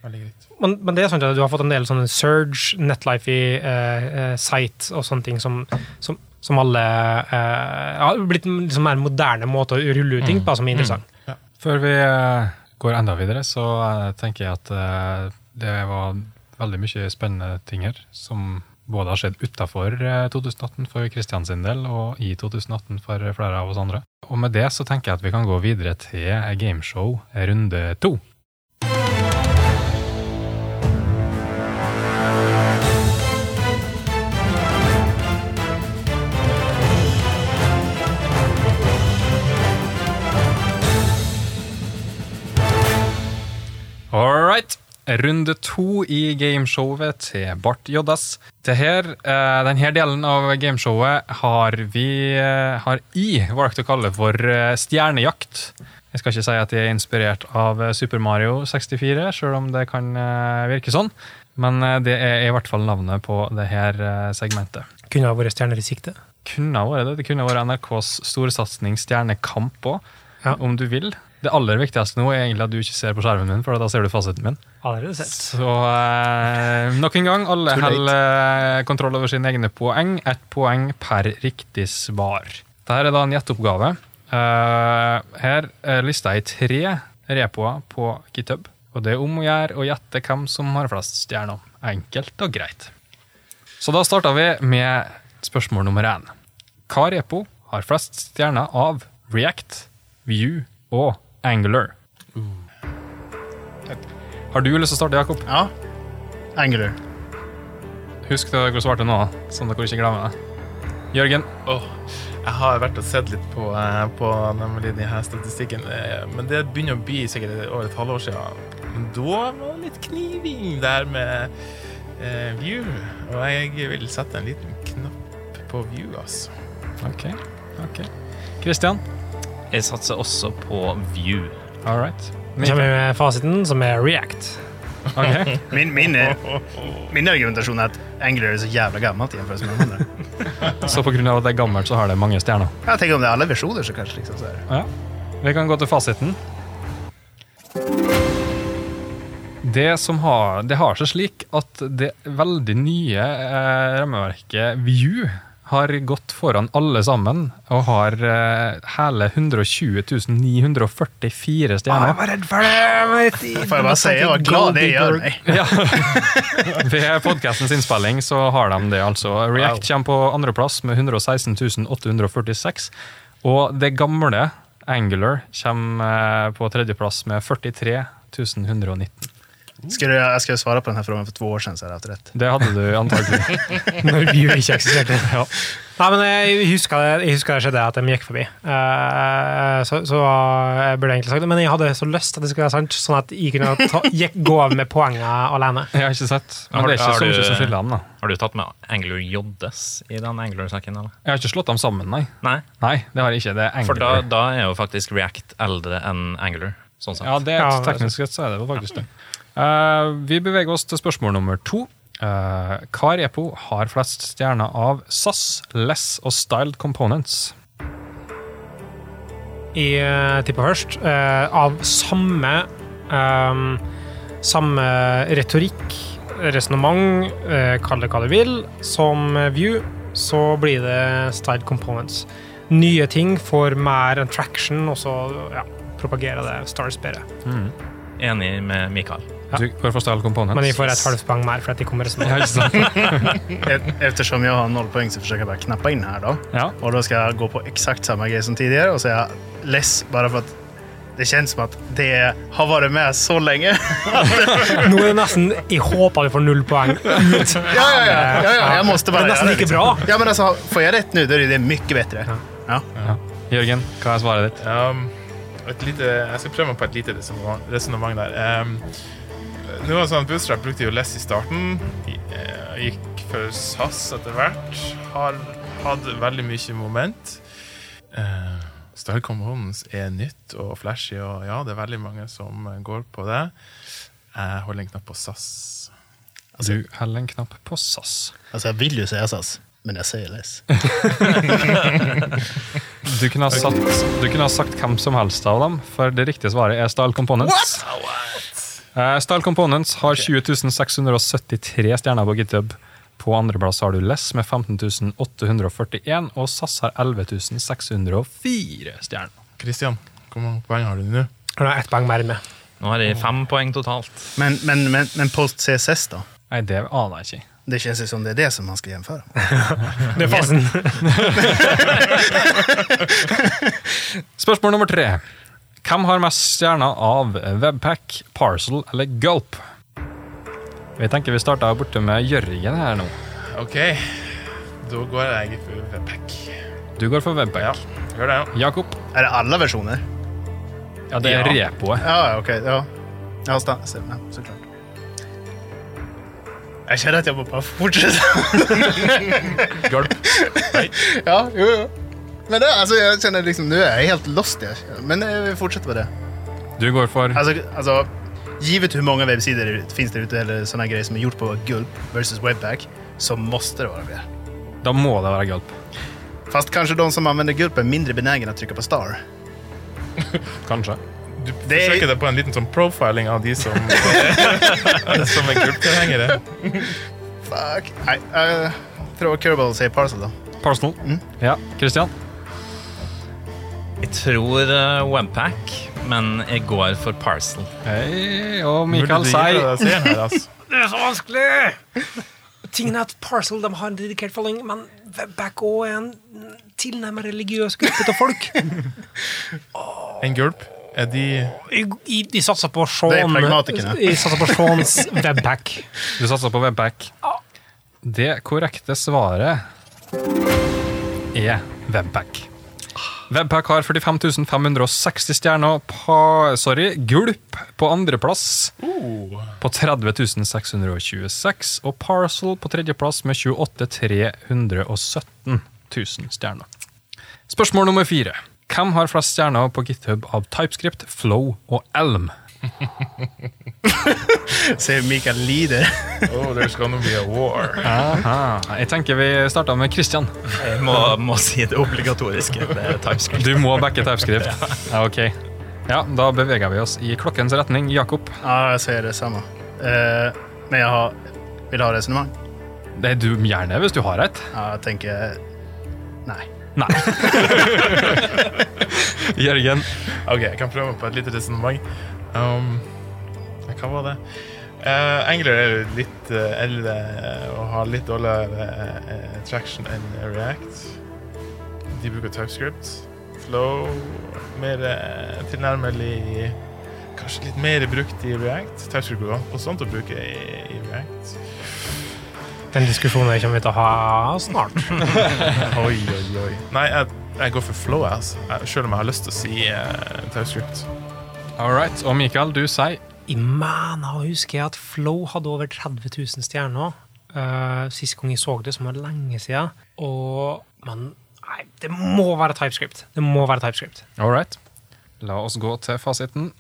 Veldig greit. Men, men det er sånn at du har fått en del sånne Surge, Netlify, eh, eh, Site og sånne ting som, som, som alle eh, har blitt liksom mer moderne måte å rulle ut ting på, som er interessant. Før vi eh, går enda videre, så eh, tenker jeg at det var veldig mye spennende ting her, som både har skjedd utafor 2018 for Kristian sin del, og i 2018 for flere av oss andre. Og med det så tenker jeg at vi kan gå videre til gameshow runde to. All right. Runde to i gameshowet til Bart Joddas. Det eh, denne delen av gameshowet har vi eh, har I valgt å kalle for eh, stjernejakt. Jeg skal ikke si at jeg er inspirert av Super Mario 64, selv om det kan virke sånn. Men det er i hvert fall navnet på det her eh, segmentet. Kunne ha vært stjerner i sikte. Kunne ha vært det. Det kunne vært NRKs storsatsing Stjernekamp òg, Ja. om du vil. Det aller viktigste nå er egentlig at du ikke ser på skjermen min, for da ser du fasiten min. Allerede sett. Så eh, nok en gang, alle holder kontroll over sine egne poeng. Ett poeng per riktig svar. Dette er da en gjetteoppgave. Uh, her er lista i tre repoer på GitHub. Og det er om å gjøre å gjette hvem som har flest stjerner. Enkelt og greit. Så da starter vi med spørsmål nummer én. Hva repo har flest stjerner av React, Vue og Angular? Har du lyst til å starte, Jakob? Ja. Angler. Husk det dere svarte nå, sånn at dere ikke glemmer det. Jørgen, Oh, jeg har vært og sett litt på, eh, på nemlig denne statistikken, eh, men det begynner å bli sikkert over et halvår siden. Men da var det litt kniving der med eh, View, og jeg vil sette en liten knapp på View, altså. ok. ok. Kristian, Jeg satser også på View. all right. Så kommer vi med fasiten, som er React. Okay. [LAUGHS] Min, min, min argumentasjon er at Angler er så jævla gammelt jämfört med de andra. Så på grunn av at det er gammelt, så har det mange stjerner. Ja, tenk om det er alle versjoner, så kanskje liksom så. Ja. Vi kan gå til fasiten. Det, som har, det har seg slik at det veldig nye eh, rammeverket View har gått foran alle sammen og har uh, hele 120 944 stjerner. var redd for det! [LAUGHS] Får jeg bare si, jeg var glad det gjør meg. Ja. [LAUGHS] Ved podkastens innspilling så har de det, altså. React kommer på andreplass med 116 846. Og det gamle Angular kommer eh, på tredjeplass med 43 119. Skulle jeg, jeg skulle svare på denne frågan for to år siden, så hadde jeg hatt rett. Det hadde du antagelig. [LAUGHS] Når vi jo ikke eksisterte. Nei, men jeg husker, jeg husker det skjedde at de gikk forbi. Uh, så, så jeg burde egentlig sagt det, men jeg hadde så lyst at det skulle være sant, sånn at jeg kunne ta, gikk, gå av med poengene alene. Jeg har ikke sett, men det er ikke Har så du- mye som skiller dem. da. Har du tatt med Angler Joddes i den Angler-saken? eller? Jeg har ikke slått dem sammen, nei. Nei, Nei, det har jeg ikke. Det er for da, da er jo faktisk React eldre enn Angler. Sånn sett. Ja, det er Ja, det er teknisk sett så er det faktisk det. Eh, vi beveger oss til spørsmål nummer to. Uh, hva repo har flest stjerner av SAS, Less og Styled Components? Jeg uh, tipper først. Uh, av samme um, Samme retorikk, resonnement, uh, kall det hva du vil, som View, så blir det styled components. Nye ting får mer attraction, og så ja, propagerer det Stars bedre. Enig med Mikael. Du går for Styled Components. Men vi får et halvt poeng mer for at de kommer [LAUGHS] Ja, ikke sant? E- Eftersom jeg har noll poeng, så forsøker jeg bare å knappe inn her. da. Ja. Og da skal jeg gå på eksakt samme greie som tidligere, og så er jeg less bare for at det kjennes som at det har vært med så lenge. [LAUGHS] Nå er det nesten Jeg håper vi får null poeng ut. Ja, ja, ja, ja, ja jeg måtte bare Det er nesten like liksom. bra. Ja, men altså, får jeg rett nå, da er det mye bedre. Ja. Jørgen, hva er svaret ditt? Um, et lite, jeg skal prøve meg på et lite resonnement der. Um, nå var sånn Bootstrap brukte jo less i starten. eh, Gikk for SAS etter hvert. Har hatt veldig mye moment. Uh, Style Components er nytt og flashy, og ja, det er veldig mange som eh, går på det. Jeg holder en knapp på SAS. Du holder en knapp på SAS. Altså, jeg vil jo si SAS, men jeg sier less. [LAUGHS] Du kunne, ha satt, du kunne ha sagt hvem som helst av dem, for det riktige svaret er Style Components. Eh, Style Components har 20 673 stjerner på GitHub. På andreplass har du Less med 15 841, og SAS har 11 604 stjerner. Christian, hvor mange poeng har du nå? Nå er ett poeng mer med. Nå har jeg fem poeng totalt. Men, men, men, men post CSS, da? Nei, det aner jeg ikke. Det kjennes som det er det som man skal gjenføre. [LAUGHS] Det er fasen. [LAUGHS] Spørsmål nummer tre. Hvem har mest stjerner av Webpack, Parcel eller Gulp? Vi tenker vi starter borte med Jørgen her nå. OK, da går jeg for Webpack. Du går for Webpack. Ja, gjør det. ja. Jakob? Er det alle versjoner? Ja, det er Ja. repoet. Ja, ok. Ja, ja sta- stemmer. Så klart. Jeg kjenner at jeg må bare fortsette. [LAUGHS] Gulp. ja, jo, jo. Men det, altså, jeg kjenner liksom, nå er jeg helt lost. Jeg. Men jeg fortsetter fortsette med det. Du går for Altså, altså, givet hvor mange websider det finnes der ute, eller sånne greier som er gjort på Gulp versus Webpack, så må det være det. Da må det være Gulp. Fast kanskje de som anvender Gulp er mindre benägna å trykke på star. [LAUGHS] Kanskje. Du Det er- forsøker deg på en liten sånn profiling av de som, [LAUGHS] som er gulptilhengere. Fuck. Nei, uh, tror Kerbal sier parcel, da. Parcel. Ja. Christian? Jeg tror uh, Webpack, men jeg går for Parcel. Hei, og Mikael du sier det altså. [LAUGHS] Det er så vanskelig! Tingen er at Parcel de har en dedikert following, men Webback òg er en tilnærmet religiøs gruppe av folk. [LAUGHS] En gulp, er de de satser på Sean er. Jeg [LAUGHS] satser på Seans Webback. du satser på Webpack. Det korrekte svaret er Webpack. Webpack har 45 560 stjerner. Pa, sorry, Gulp på andreplass på 30 626. Og Parcel på tredjeplass med 28 317 000 stjerner. Spørsmål nummer fire. Hvem har flest stjerner på GitHub av TypeScript, Flow og Elm? [LAUGHS] Sier Mikael Lider. [LAUGHS] Oh, there's gonna be a war. Aha. Jeg tenker vi starter med Christian. Jeg må, må si det obligatoriske. Det er TypeScript. Du må backe TypeScript. [LAUGHS] Ja, ok. Ja, da beveger vi oss i klokkens retning. Jakob, Ja, jeg sier det samme. Eh, men jeg har, vil ha resonnement. det er du gjerne hvis du har et. Ja, jeg tenker Nei. Nei. Jørgen, Ok, jeg kan prøve på et lite resonnement. Um, hva var det? Uh, Angler er jo litt uh, eldre og har litt dårligere uh, traction enn React. De bruker TypeScript. Flow mer uh, tilnærmelig Kanskje litt mer brukt i React. TypeScript går også sånt å bruke i, i React. Den diskusjonen kommer vi til å ha snart. [LAUGHS] Oi, oi, oi. Nei, jeg, jeg går for Flow, altså. Selv om jeg har lyst til å si TypeScript. All right. Og Mikael, du sier Jeg mana husker jeg at Flow hadde over 30 000 stjerner. Uh, sist gang jeg så det, som var lenge siden. Og, men nei, det må være TypeScript. Det må være TypeScript. all right. La oss gå til fasiten.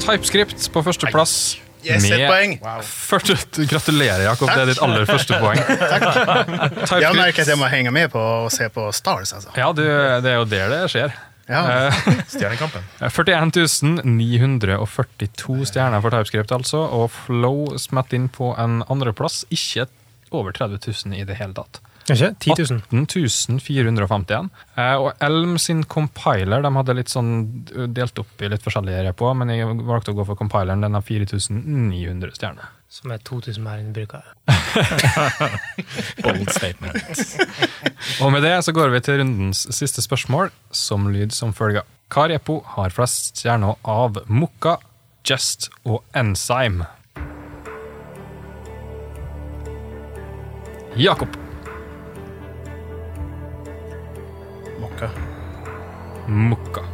TypeScript på førsteplass. Yes, et poeng! Wow. Første, gratulerer, Jakob. Det er ditt aller første poeng. [LAUGHS] Takk. Jeg merker at jeg må henge med på å se på Stars, altså. Ja, du, det er jo der det skjer. Ja. Eh, [LAUGHS] Stjernekampen. [LAUGHS] 41 942 stjerner for TypeScript, altså. Og Flow smett inn på en andreplass. Ikke over 30 000 i det hele tatt. Ikke? 10 000. 18 451. Eh, og Elm sin compiler de hadde litt sånn delt opp i litt forskjellige repoer, men jeg valgte å gå for compileren. Den har 4900 stjerner. Som er 2000 mer enn brukere. [LAUGHS] Bold statement. Og med det så går vi til rundens siste spørsmål, som lyd som følger. Hva repo har flest stjerner av Mokka, Jest og Enzyme? Jakob. Mokka. Mokka.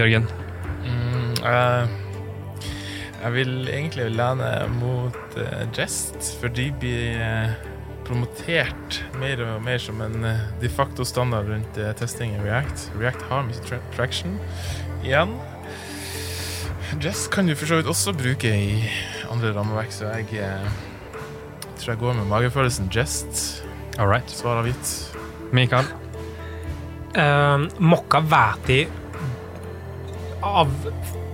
Jørgen. Mm, eh, jeg vil egentlig lene mot uh, Jest, for de blir uh, promotert mer og mer som en uh, de facto standard rundt eh, testing i React. React har mye tra traction igjen. Jest kan du for så vidt også bruke i andre rammeverk, så jeg eh, tror jeg går med magefølelsen Jest. All right. Svar avgitt. Mikael. Uh, Mokka vet de av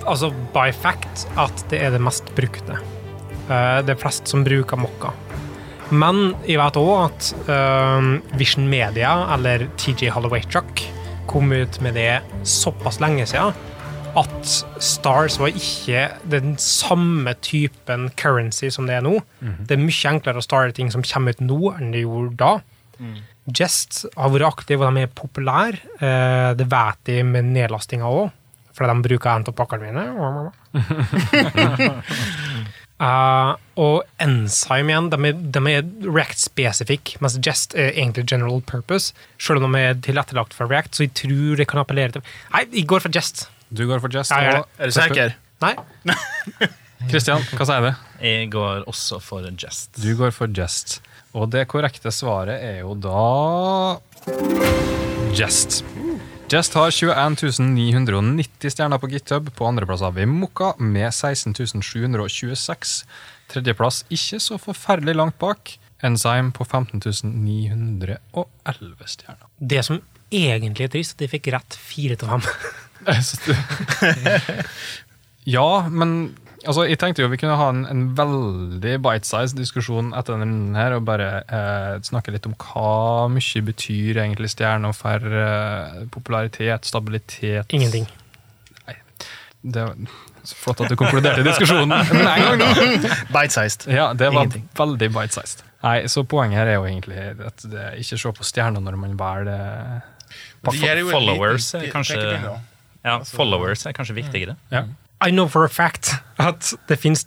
Altså by fact at det er det mest brukte. Eh, det er flest som bruker Mokka. Men jeg vet òg at eh, Vision Media, eller TJ Holloway Truck, kom ut med det såpass lenge siden at Stars var ikke den samme typen currency som det er nå. Det er mye enklere å starte ting som kommer ut nå, enn det gjorde da. Jest har vært aktiv, og de er populære. Eh, det vet de med nedlastinga òg, fordi de bruker en av pakkene mine. uh, [LAUGHS] og Enzyme igjen, de er, de er React-spesifikke, mens Jest er egentlig general purpose. Selv om de er tilrettelagt for React, så jeg tror det kan appellere til Nei, jeg går for Jest. Du går for Jest. Ja, jeg Er du sikker? Nei? [LAUGHS] Kristian, hva sier du? Jeg går også for Jest. Du går for Jest. Og det korrekte svaret er jo da Jest. Jest har 21 990 stjerner på GitHub. På andreplass har vi Mokka med 16 726. Tredjeplass ikke så forferdelig langt bak. Enzyme på 15 911 stjerner. Det som egentlig er trist, at de fikk rett fire til fem. [LAUGHS] [LAUGHS] Ja, men altså, jeg tenkte jo vi kunne ha en, en veldig bite-sized diskusjon etter denne her, og bare eh, snakke litt om hva mye betyr egentlig stjerner for eh, popularitet, stabilitet Ingenting. Det var så flott at du konkluderte i diskusjonen med en gang, da! [LAUGHS] Bite-sized. Ja, det var Ingenting. veldig bite-sized. Nei, så poenget her er jo egentlig at det ikke se på stjerner når man velger en followers er kanskje- Ja, Followers er kanskje viktigere. Ja. I know for a fact at det finnes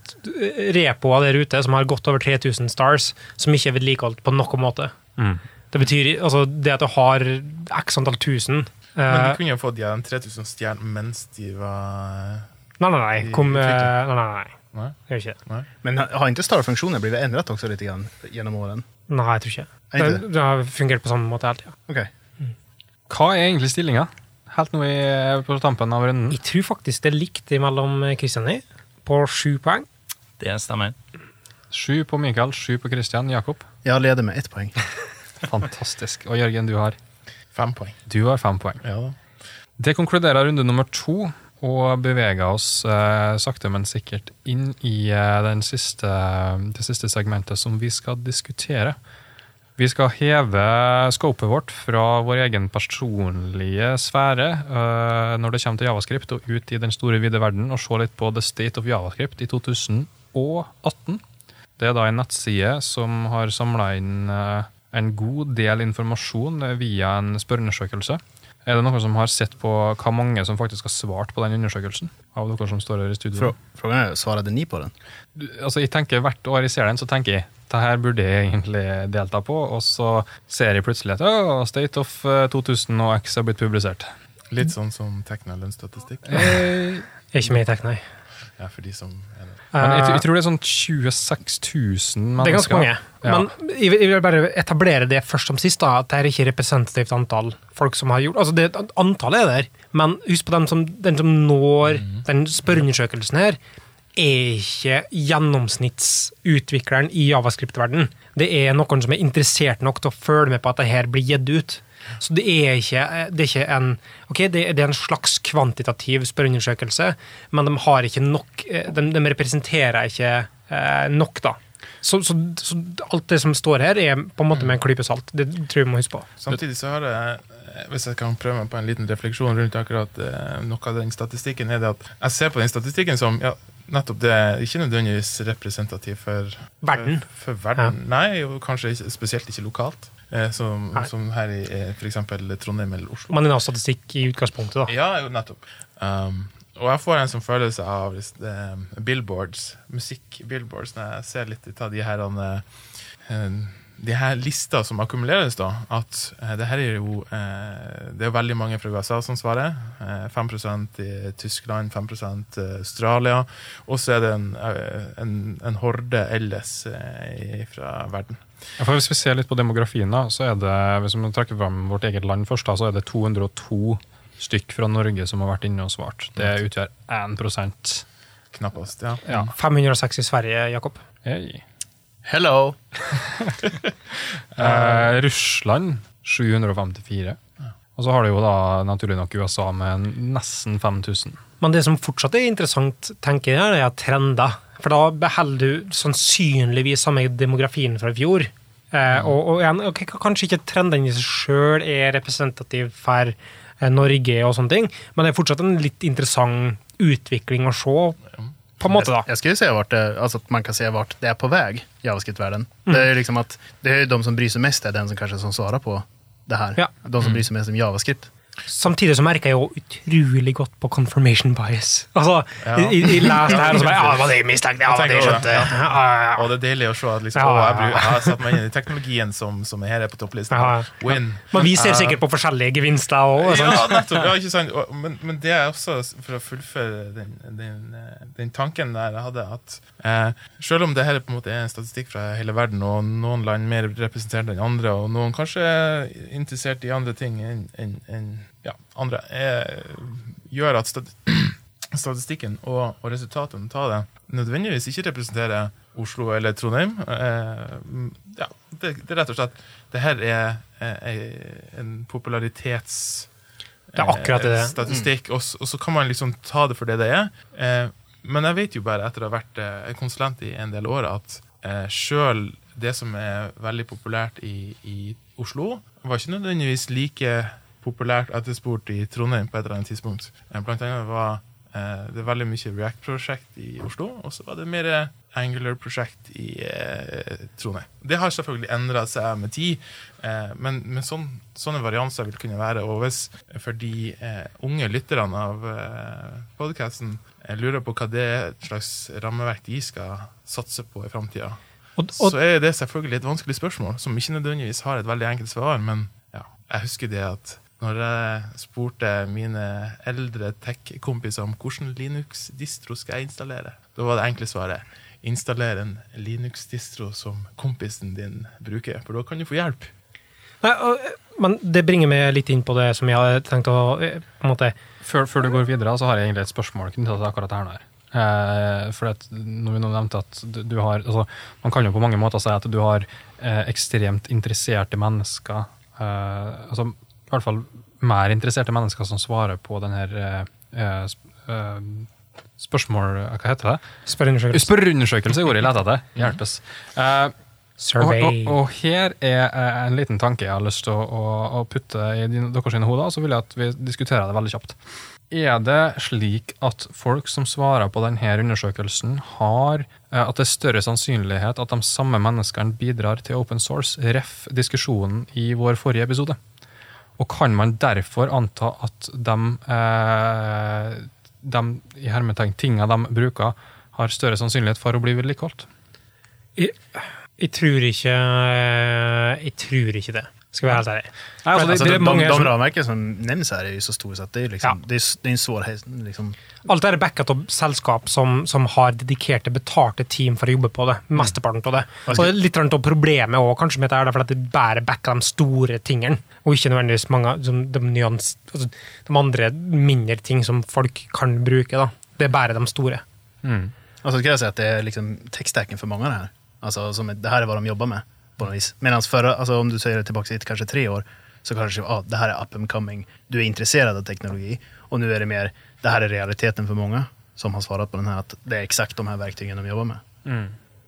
repoer der ute som har godt over 3000 stars, som ikke er vedlikeholdt på noen måte. Mm. Det betyr altså det at du har x antall tusen Men eh, du kunne jo fått de 3000 stjerner mens de var Nei, nei, nei. Kom, eh, nei, nei, nei. Nei? Det gjør ikke det. Men har ikke Star-funktionen blitt endret også litt igjen, gjennom årene? Nei, jeg tror ikke. Det, det? har fungert på samme måte hele tida. Okej. Hva er egentlig stillinga? Helt nå i, på tampen av runden. Jeg tror faktisk det er likt mellom Kristian og på sju poeng. Det stemmer. Sju på Mikael, sju på Kristian. Jakob. Jag leder med ett poeng. [LAUGHS] Fantastisk. Og Jørgen, du har Fem poeng. Du har fem poeng. Ja da. Det konkluderer runde nummer to, og beveger oss eh, sakte, men sikkert inn i eh, den siste, det siste segmentet som vi skal diskutere. Vi skal heve scopet vårt fra vår egen personlige sfære uh, når det kommer til javascript, og ut i den store, vide verden og se litt på the state of javascript i 2018. Det er da en nettside som har samla inn uh, en god del informasjon via en spørreundersøkelse. Er det noen som har sett på hva mange som faktisk har svart på den undersøkelsen? Av dere som står her i studio? Frå- Frågan er, svarade ni på den? Du, altså jeg tenker Hvert år jeg ser den, så tenker jeg det her burde jeg egentlig delta på, og så ser jeg plutselig at oh, State of eh, 2000 og X har blitt publisert. Litt sånn som Tekna lønnsstatistikk. Eh, ikke med i Tekna, nei. Ja, for de som er det. Men jeg, Eh, jeg tror det er sånn 26 000 mennesker. Det er ganske mange. Ja. Men jeg vil jeg vil bare etablere det først som sist, da, at det er ikke representativt antall folk som har gjort Altså, det, antallet er der, men husk på den som, den som når Mm. den spørreundersøkelsen her, er ikke gjennomsnittsutvikleren i javascript-verden. Det er noen som er interessert nok til å følge med på at det her blir gitt ut. Så det er ikke, det er ikke en Ok, det er, en slags kvantitativ spørreundersøkelse, men de har ikke nok eh, De, de representerer ikke eh, nok, da. Så, så, så alt det som står her, er på en måte med en klype salt. Det tror jeg vi må huske på. Samtidig så har jeg, eh, hvis jeg kan prøve meg på en liten refleksjon rundt akkurat eh, noe av den statistikken, er det at jeg ser på den statistikken som ja, nettopp det er ikke nødvendigvis representativ for Verden. For, for verden. Nei, og kanskje spesielt ikke lokalt. Eh, som, som her i f.eks. for eksempel Trondheim eller Oslo. Man er av statistikk i utgangspunktet, da. Ja, nettopp. Um, og jeg får en sånn følelse av det, billboards, musikk-billboards, når jeg ser litt ut av de her eh, de her lista som akkumuleres, da, at eh, det her er jo eh, Det er jo veldig mange fra USA som svarer. Eh, 5% i Tyskland, 5% Australia. Og så er det en, eh, en, en horde ellers eh, fra verden. Ja, for Hvis vi ser litt på demografien, da, så er det hvis vi trekker fram vårt eget land først, da, så er det 202 stykk fra Norge som har vært inne og svart. Det utgjør 1 Knappast. ja. Ja. 506 i Sverige, Jakob. Hey. Hello! [LAUGHS] Eh, Russland 754. Og så har du jo da naturlig nok USA med nesten 5000. Men det som fortsatt er interessant, tenker jeg, er trender. For da beholder du sannsynligvis samme demografien fra i fjor. Eh, og, og igjen, okay, kanskje ikke trendene i seg sjøl er representativ for eh, Norge og sånne ting, men det er fortsatt en litt interessant utvikling å se, på en måte, da. Jag skulle säga vart det, alltså att man kan säga vart det är på väg, JavaScript-världen. Det är liksom att det är de som bryr sig mest är den som kanske som svarar på det här. Ja. De som bryr sig mest om JavaScript. Samtidig så merker jeg jo utrolig godt på confirmation bias. Altså, jeg, jeg leste her og så bare Ja, det var det jeg mistenkte! Ja, det jeg skjønte! Ja, ja, ja. Og det er deilig å se at liksom, Ja, å, jeg, bru- jeg har satt meg inn i teknologien som, som er her er på topplista. Ja, ja. Win. Men vi ser sikkert på forskjellige gevinster og, og. Ja, nettopp. Ja, ikke sant? Men, men det er også for å fullføre den, den, eh, den tanken der jeg hadde, at eh, selv om det her på en måte er en statistikk fra hele verden, og noen land mer representert enn andre, og noen kanskje er interessert i andre ting enn en, enn, ja, andre, er, gjør at [CLEARS THROAT] statistikken og, og resultatene tar det nødvendigvis ikke representerer Oslo eller Trondheim. Eh, ja, det, det er rett og slett Det her er er en popularitets Det er akkurat det Statistikk, er. eh, og, og så kan man liksom ta det for det det er. Eh, men jeg vet jo bare etter å ha vært eh, konsulent i en del år, at eh, sjøl det som er veldig populært i, i Oslo, var ikke nødvendigvis like populært etterspurt i Trondheim på et eller annet tidspunkt. Eh, blant annet var eh, det veldig mye React-prosjekt i Oslo, og så var det mer Angular-prosjekt i eh, Trondheim. Det har selvfølgelig endra seg med tid, eh, men, men sånn, sånne varianser vil kunne være. Og hvis for de eh, unge lytterne av eh, podkasten lurer på hva det er slags rammeverk de skal satse på i framtida, så er det selvfølgelig et vanskelig spørsmål, som ikke nødvendigvis har et veldig enkelt svar. Men jeg husker det at når jeg spurte mine eldre tech-kompiser om hvilken Linux-distro skal jeg installere, da var det enkle svaret installer en Linux-distro som kompisen din bruker, for da kan du få hjelp. nei, og, men det bringer meg litt inn på det som jeg hadde tenkt å på en måte Før, før du går videre, så har jeg egentlig et spørsmål knyttet til akkurat det her. Eh, for at når vi nå nevnte at du, du har altså, Man kan jo på mange måter si at du har eh, ekstremt interesserte mennesker. Eh, altså, I hvert fall mer interesserte mennesker som svarer på denne uh, eh, eh, eh, spørsmål Hva heter det? Spørreundersøkelse. Spørreundersøkelse er ordet jeg lette etter. Hjelpes. Uh, og, Survey. og, og her er en liten tanke jeg har lyst til å, å, å putte i din, deres hoder, så vil jeg at vi diskuterer det veldig kjapt. Er det slik at folk som svarer på denne undersøkelsen, har at det er større sannsynlighet at de samme menneskene bidrar til open source, ref. diskusjonen i vår forrige episode? Og kan man derfor anta at de, eh, de i hermetegn, tinga de bruker, har større sannsynlighet for å bli vedlikeholdt? Jeg, jeg tror ikke Jeg tror ikke det, skal være helt ærlig. Nei, altså, det, Altså, det, de, er mange de, de som, nevnes her, er jo så store sett. at det er, liksom, det er, det er en svårhet. Liksom. Alt er backet av selskap som, som har dedikerte, betalte team for å jobbe på det. Mesteparten av det. Og det er litt av problemet også, kanskje med dette er det fordi at det bare backer de store tingene, og ikke nødvendigvis mange som de, nyans, altså, de andre mindre ting som folk kan bruke. Da. Det er bare de store. mm. Altså, skal jeg si at det er liksom tekststacken for mange av det her. Altså, som, det her er hva de jobber med, på noe vis. Mens for, altså, om du ser det tilbake til kanskje tre år, så kanskje ah, det her er up and coming. Du er interessert av teknologi, og nå er det mer det her er realiteten for mange som har svart på den her, at det er eksakt de her verktøyene de jobber med.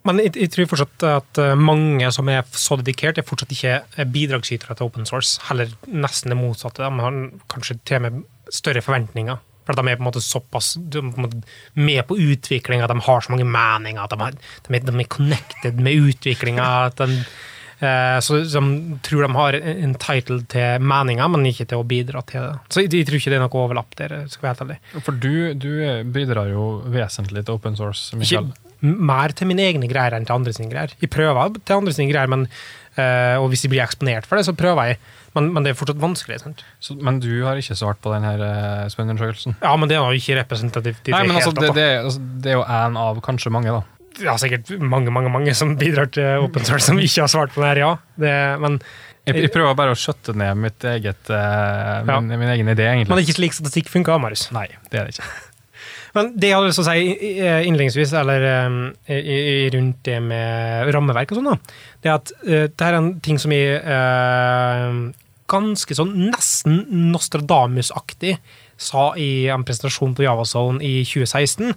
Men jeg, jeg tror fortsatt at eh, mange som er så dedikert, er fortsatt ikke eh, bidragsytere til open source. Heller nesten det motsatte. De har kanskje til og med større forventninger. For at de er på en måte såpass de på en måte med på utviklinga, de har så mange meninger, de, har, de, er, de er connected med utviklinga. eh, Så de tror de har en title til meninger, men ikke til å bidra til det. Så jeg, jeg tror ikke det er noe overlapp der. skal jeg være helt ærlig. For du, du bidrar jo vesentlig til open source. Ikke Mikael. m- mer til mine egne greier enn til andre sine greier. Jeg prøver til andre sine greier, men, eh, og hvis jeg blir eksponert for det, så prøver jeg. Men, men det er fortsatt vanskelig. Så, men du har ikke svart på denne uh, spørreundersøkelsen? Ja, men det er jo ikke representativt. Nei, men altså, det, det, altså, det er jo én av kanskje mange, da. Ja, sikkert mange mange, mange som bidrar til open source som ikke har svart på det her, ja. Det, men, Jeg, jeg prøver bare å skjøtte ned mitt eget, eh, Ja. min, min egen idé, men det er ikke slik statistikk funker, Marius. Nei, det er det ikke. Men det jeg hadde lyst til å si i- innledningsvis, eller um, rundt det med rammeverk og sånn, da, det er at uh, det er en ting som er uh, ganske sånn nesten Nostradamus-aktig sa i en presentasjon på Javazone i 2016,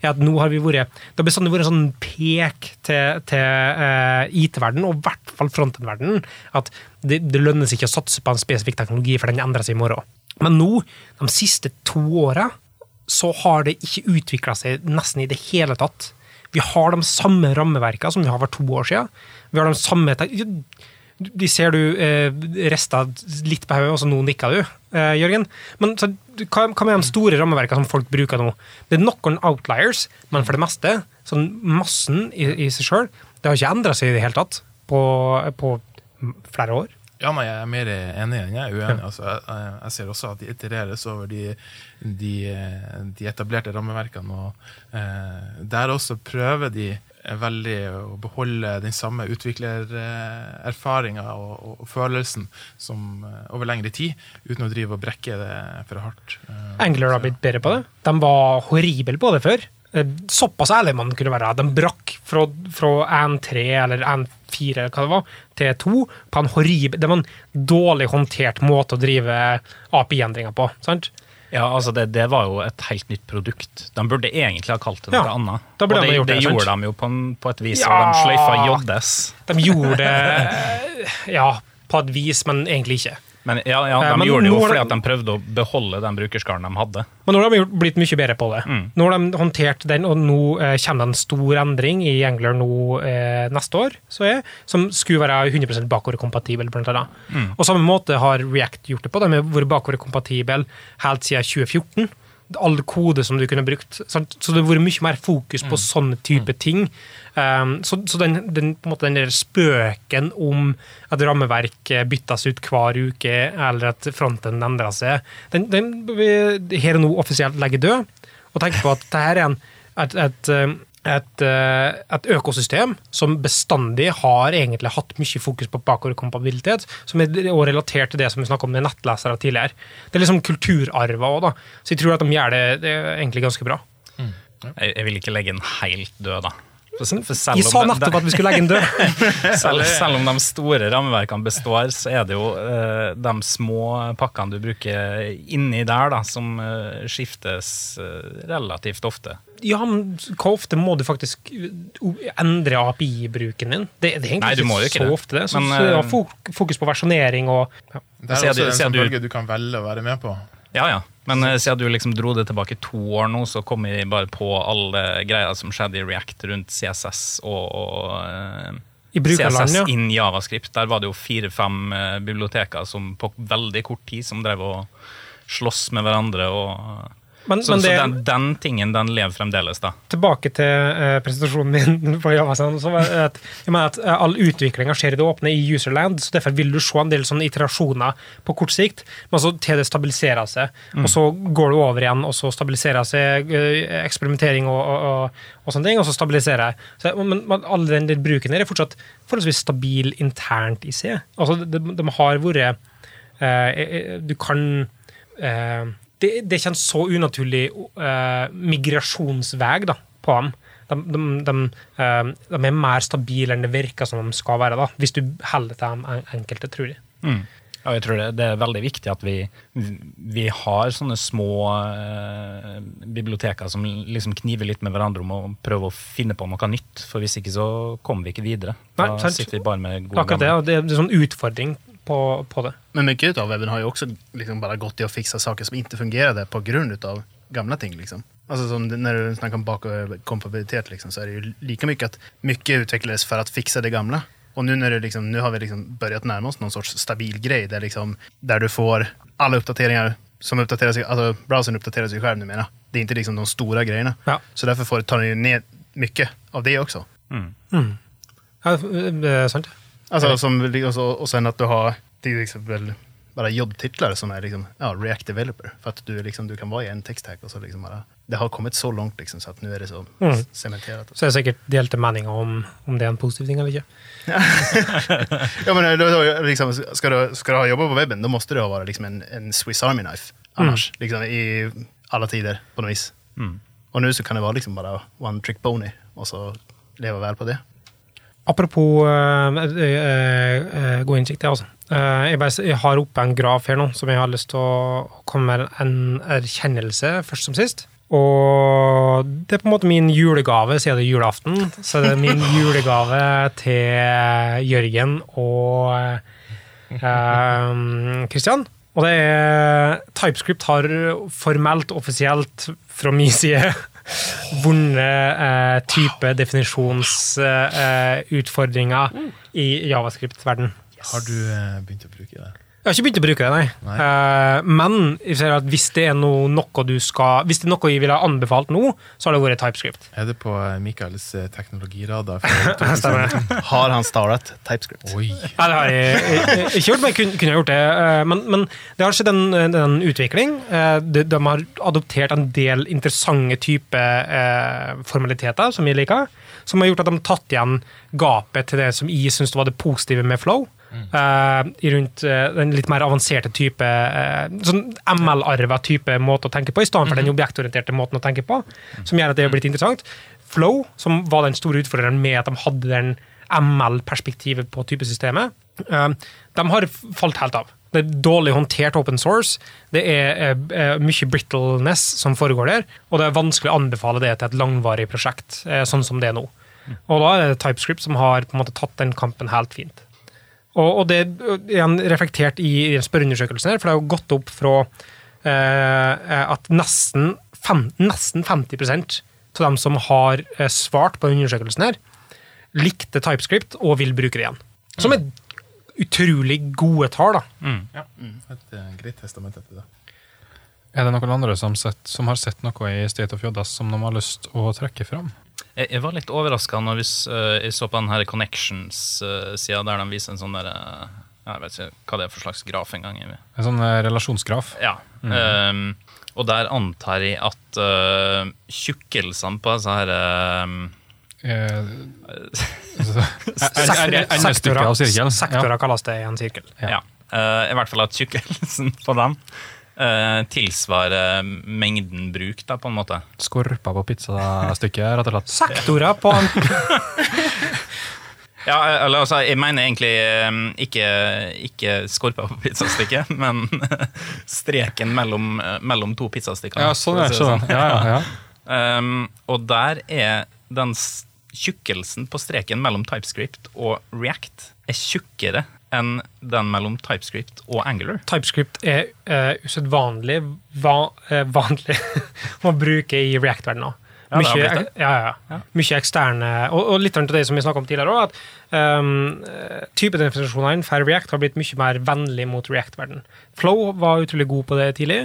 er at nå har vi vært Det har bestandig vært en sånn pek til, til uh, IT-verden, og i hvert fall frontend-verdenen, at det, det lønnes ikke å satse på en spesifikk teknologi, for den endrer seg i morgen. Men nå, de siste to åra, så har det ikke utvikla seg nesten i det hele tatt. Vi har de samme rammeverkene som vi har for to år siden. Vi har de samme De ser du eh, rista litt på hodet, og så nå nikker du, eh, Jørgen. Men så, hva, hva med de store rammeverkene som folk bruker nå? Det er noen outliers, men for det meste, sånn massen i, i seg sjøl, det har ikke endra seg i det hele tatt på, på flere år. Ja, nei, Jeg er mer enig enn jeg er uenig. Altså, jeg, jeg- ser også at de itereres over de, de, de etablerte rammeverkene. og eh, Der også prøver de veldig å beholde den samme utviklererfaringa og, og, og følelsen som eh, over lengre tid, uten å drive og brekke det for hardt. Eh, Angler har blitt bedre på det. De var horrible på det før. Eh, Såpass ærlig man kunne være. De brakk fra, fra 1.3 eller 1.4 eller hva det var, til 2 på en horrible, Det var en dårlig håndtert måte å drive API-endringer på. sant? Ja, altså det, det var jo et helt nytt produkt. De burde egentlig ha kalt det noe Ja, annet. og de det, gjort det, det gjorde de jo på, en, på et vis, Ja. og de sløyfa JS. De gjorde det ja, på et vis, men egentlig ikke. Men ja, ja, Eh, de men gjorde det jo fordi de- at de prøvde å beholde den brukerskaren de hadde. Men nå har de blitt mye bedre på det. Mm. Nå har de håndtert den, og nå eh, kommer det en stor endring i Angler nå eh, neste år, så er, som skulle være 100 bakoverkompatibel, blant annet. Mm. Og samme måte har React gjort det på. De har vært bakoverkompatible helt siden 2014. All kode som du kunne brukt. sant? Så det har vært mye mer fokus på sånne type ting. Um, så så den, den, måte den der spøken om at rammeverk eh, byttes ut hver uke, eller at fronten endrer seg, den, den vi her og nå offisielt legger død. Og tenk på at dette er en, et, et, eh, et, eh, et økosystem som bestandig har egentlig hatt mye fokus på bakoverkompatibilitet, som er også relatert til det som vi snakket om med nettlesere tidligere. Det er liksom kulturarver òg, da. Så jeg tror at de gjør det, det egentlig ganske bra. Jeg, jeg vil ikke legge den helt død, da. For, for selv Jeg sa nettopp at vi skulle legge den død. [LAUGHS] [LAUGHS] Selv, selv om de store rammeverkene består, så er det jo uh, de små pakkene du bruker inni der, da, som uh, skiftes uh, relativt ofte. Ja, men Hvor ofte må du faktisk uh, endre API-bruken din? Det, det er egentlig Nei, du må jo ikke så det. ofte det. Så, Men, så ja, eh, fokus på versjonering og ja. Det er også en sånn bølge du kan velge å være med på. Ja, ja. Men eh, siden du liksom dro det tilbake to år nå, så kom vi bare på alle greier som skjedde i React rundt CSS og, og eh, I brukerland, CSS ja. in Javascript. Der var det jo fire-fem eh, biblioteker som på veldig kort tid som drev og slåss med hverandre. og... Men, Så, men så den, den tingen den lever fremdeles, da. tilbake til uh, presentasjonen min [LAUGHS] på Javasen. Så var at, jeg mener at eh, All utviklinga skjer i det åpne i userland, så derfor vil du se en del sånne iterasjoner på kort sikt, men så til det stabiliserer seg. Og så går du over igjen, og så stabiliserer seg uh, eksperimentering og, og, og, og sånne ting, og så stabiliserer jeg. Så, men, men all den der bruken her er fortsatt forholdsvis stabil internt i seg. Altså, de, de har vært Du kan det, det er ikke en så unaturlig uh, migrasjonsvei da, på dem. De, de, de, uh, de er mer stabile enn det virker som de skal være, da, hvis du holder til dem enkelte, tror jeg. Ja, jeg tror det, det er veldig viktig at vi, vi har sånne små eh, biblioteker som liksom kniver litt med hverandre om å prøve å finne på noe nytt. For hvis ikke så kommer vi ikke videre. Da Nei, sitter vi bare med gode Akkurat det, og det er en sånn utfordring på, på det. Men mycket av webben har ju också liksom bara gått i att fixa saker som inte fungerade på grund av gamla ting. Liksom. Alltså som det- när du snackar om bakkompatibilitet liksom, så är det ju lika mycket att mycket utvecklades för att fixa det gamla. Och nu, när det liksom, nu har vi liksom börjat närma oss någon sorts stabil grej där, liksom, där du får alla uppdateringar som uppdaterar sig, alltså browsern uppdaterar sig själv numera. Det är inte liksom de stora grejerna. Ja. Så därför får, tar den ju ner mycket av det också. Ja, det er sant. Alltså, som, også, og sen at du har till exempel bara jobbtitlar som är liksom, ja, React Developer. För att du, liksom, du kan vara i en och så liksom bara, det har kommet så langt liksom, så att nu är det så Mm. cementerat. Så er det sikkert delte meninger om, om det er en positiv ting eller ikke. [LAUGHS] Ja, men då, då, liksom, ska, du, ska du ha jobbat på webben, då måste du ha varit liksom en, en Swiss Army knife. Annars, liksom, i alla tider på något vis. Mm. Och nu så kan det vara liksom bara one trick pony och så leva väl på det. Apropos uh, uh, god innsikt, altså. Jeg, bare, jeg har oppe en graf her nå som jeg har lyst til å komme med en erkjennelse først som sist. Og det er på en måte min julegave, siden det er julaften. Så det er min [LAUGHS] julegave til Jørgen og Kristian. Christian. Og det er TypeScript har formelt, offisielt, fra min side vunnet eh, type definisjonsutfordringer i javascript-verden. Har du eh, begynt å bruke det? Jeg har ikke begynt å bruke det, nei. Nei. Eh, men at hvis det er noe, noe du skal Hvis det er noe jeg ville ha anbefalt nå, så har det vært TypeScript. Er det på eh, Michaels eh, teknologiradar? [LAUGHS] Stemmer Har han startet TypeScript? Oi! Nei, det har jeg, jeg, jeg ikke gjort, men jeg kunne, kunne gjort det. Men, men det har skjedd en, en utvikling. De, de har adoptert en del interessante typer formaliteter som jeg liker, som har gjort at de har tatt igjen gapet til det som jeg syns var det positive med Flow. Eh, i rundt uh, den litt mer avanserte type uh, sånn ML-arva type måte å tenke på, i stedet for den objektorienterte måten å tenke på, som gjør at det har blitt interessant. Flow, som var den store utfordreren med at de hadde den ML-perspektivet på typesystemet, de har falt helt av. Det er dårlig håndtert open source, det er mye brittleness som foregår der, og det er vanskelig å anbefale det til et langvarig prosjekt, sånn som det er nå. Og da er det TypeScript som har på en måte tatt den kampen helt fint. Og, og det er reflektert i, i spørreundersøkelsen her, for det har jo gått opp fra eh, at nesten, fem, nesten 50 av dem som har eh, svart på undersøkelsen her, likte TypeScript og vil bruke det igjen. Som er utrolig gode tall, da. Ja. Et eh, greit testament etter det. Er det noen andre som, sett, som har sett noe i State of Jodas som de har lyst å trekke fram? Jeg, jeg var litt overraska når vi, eh, jeg så på den her Connections-sida, der de viser en sånn der uh, Jeg vet ikke hva det er for slags graf engang. En sånn eh, relasjonsgraf? Ja. ehm, og der antar jeg at uh, tjukkelsene på disse her ehm, Eh, altså, er- er- er- sektorer kalles det i en sirkel. Ja. Ja. eh, I hvert fall at tjukkelsen på dem eh, tilsvarer mengden bruk, da, på en måte. Skorpa på pizzastykket, rett og slett. Sektorer på en [LAUGHS] Ja, eller altså, jeg mener egentlig eh, ikke, ikke skorpa på pizzastykket, [LAUGHS] men [LAUGHS] streken mellom, eh, mellom to pizzastykker. Ja, sånn er det. det Sånn. Ja, ja, ja. Um, og der er den tjukkelsen på streken mellom TypeScript og React er tjukkere enn den mellom TypeScript og Angular. TypeScript er uh, usedvanlig va eh, vanlig [LAUGHS] å bruke i React-verdenen. Ja, Mye, ja, ja, ja. Mye eksterne Og, og litt av det som vi snakket om tidligere òg, at um, typedefinisjonene for React har blitt mye mer vennlig mot React-verden. Flow var utrolig god på det tidlig,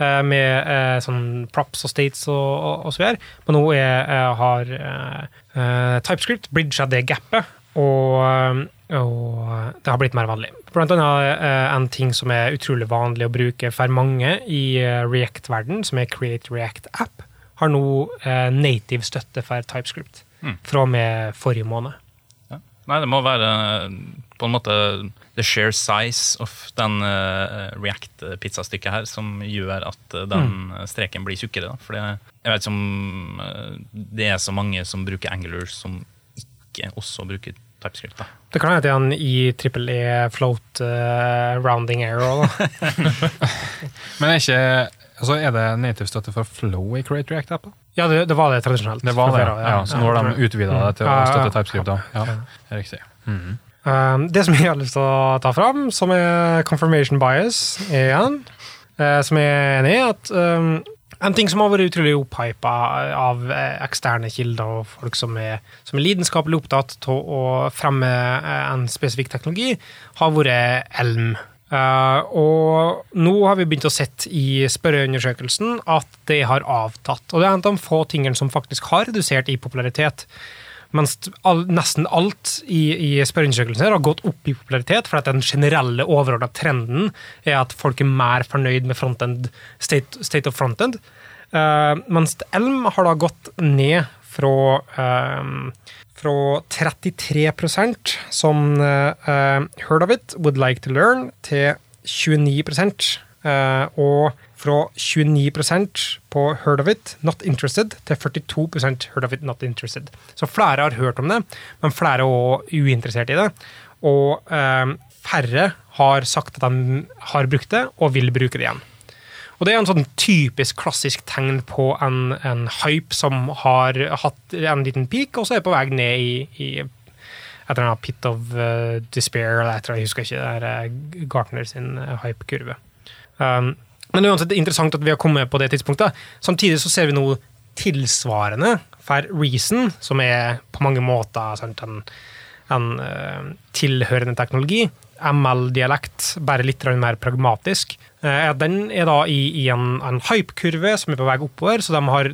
uh, med uh, sånn props og states og, og, og så videre. Men nå er, eh, har eh, eh, TypeScript bridga det gapet, og, eh, og det har blitt mer vanlig. Blant annet eh, en ting som er utrolig vanlig å bruke for mange i eh, React-verden, som er Create React App, har nå eh, native støtte for TypeScript Mm. fra og med forrige måned. Ja. Nei, det må være på en måte the share size of den React-pizzastykket her som gjør at den eh, streken blir tjukkere. Da. For det, jeg vet ikke om eh, det er så mange som bruker Angular som ikke også bruker TypeScript. Da. Det kan hete han i trippel E float uh, rounding error. Da. [LAUGHS] Men er ikke altså Er det native støtte for Flow i Create React-app? da? Ja, det, det var det tradisjonelt. Det var det, før ja. ja. Så nå har de utvida det til å Ja, ja, støtte. TypeScript? da. Ja, Riktig. Mhm. Um, det som jeg har lyst til å ta fram, som er confirmation bias, igjen, uh, som jeg er enig i, at um, en ting som har vært utrolig opphypa av eh, eksterne kilder og folk som er, som er lidenskapelig opptatt av å fremme eh, en spesifikk teknologi, har vært Elm. Eh, og nå har vi begynt å sett i spørreundersøkelsen at det har avtatt. Og det er en av de få tingene som faktisk har redusert i popularitet. Mens all, nesten alt i, i spørreundersøkelser har gått opp i popularitet, for at den generelle overordna trenden er at folk er mer fornøyd med frontend, state, state of frontend. Uh, mens Elm har da gått ned fra, eh, fra 33% som eh, heard of it, would like to learn, til 29 uh, og fra 29% på heard of it, not interested, til 42% heard of it, not interested. Så flere har hørt om det, men flere er også uinteressert i det. Og eh, færre har sagt at de har brukt det, og vil bruke det igjen. Og det er en sånn typisk klassisk tegn på en, en hype som har hatt en liten peak, og så er på vei ned i, i et eller annet pit of uh, despair, eller et eller annet, jeg husker ikke, det er uh, Gartner sin uh, hype-kurve. Um, men det er interessant at vi har kommet på det tidspunktet. Samtidig så ser vi noe tilsvarende for Reason, som er på mange måter sant, en, en uh, tilhørende teknologi. ML-dialekt, bare litt mer pragmatisk. Eh, Den er da i, i en, en hype-kurve som er på vei oppover, så de har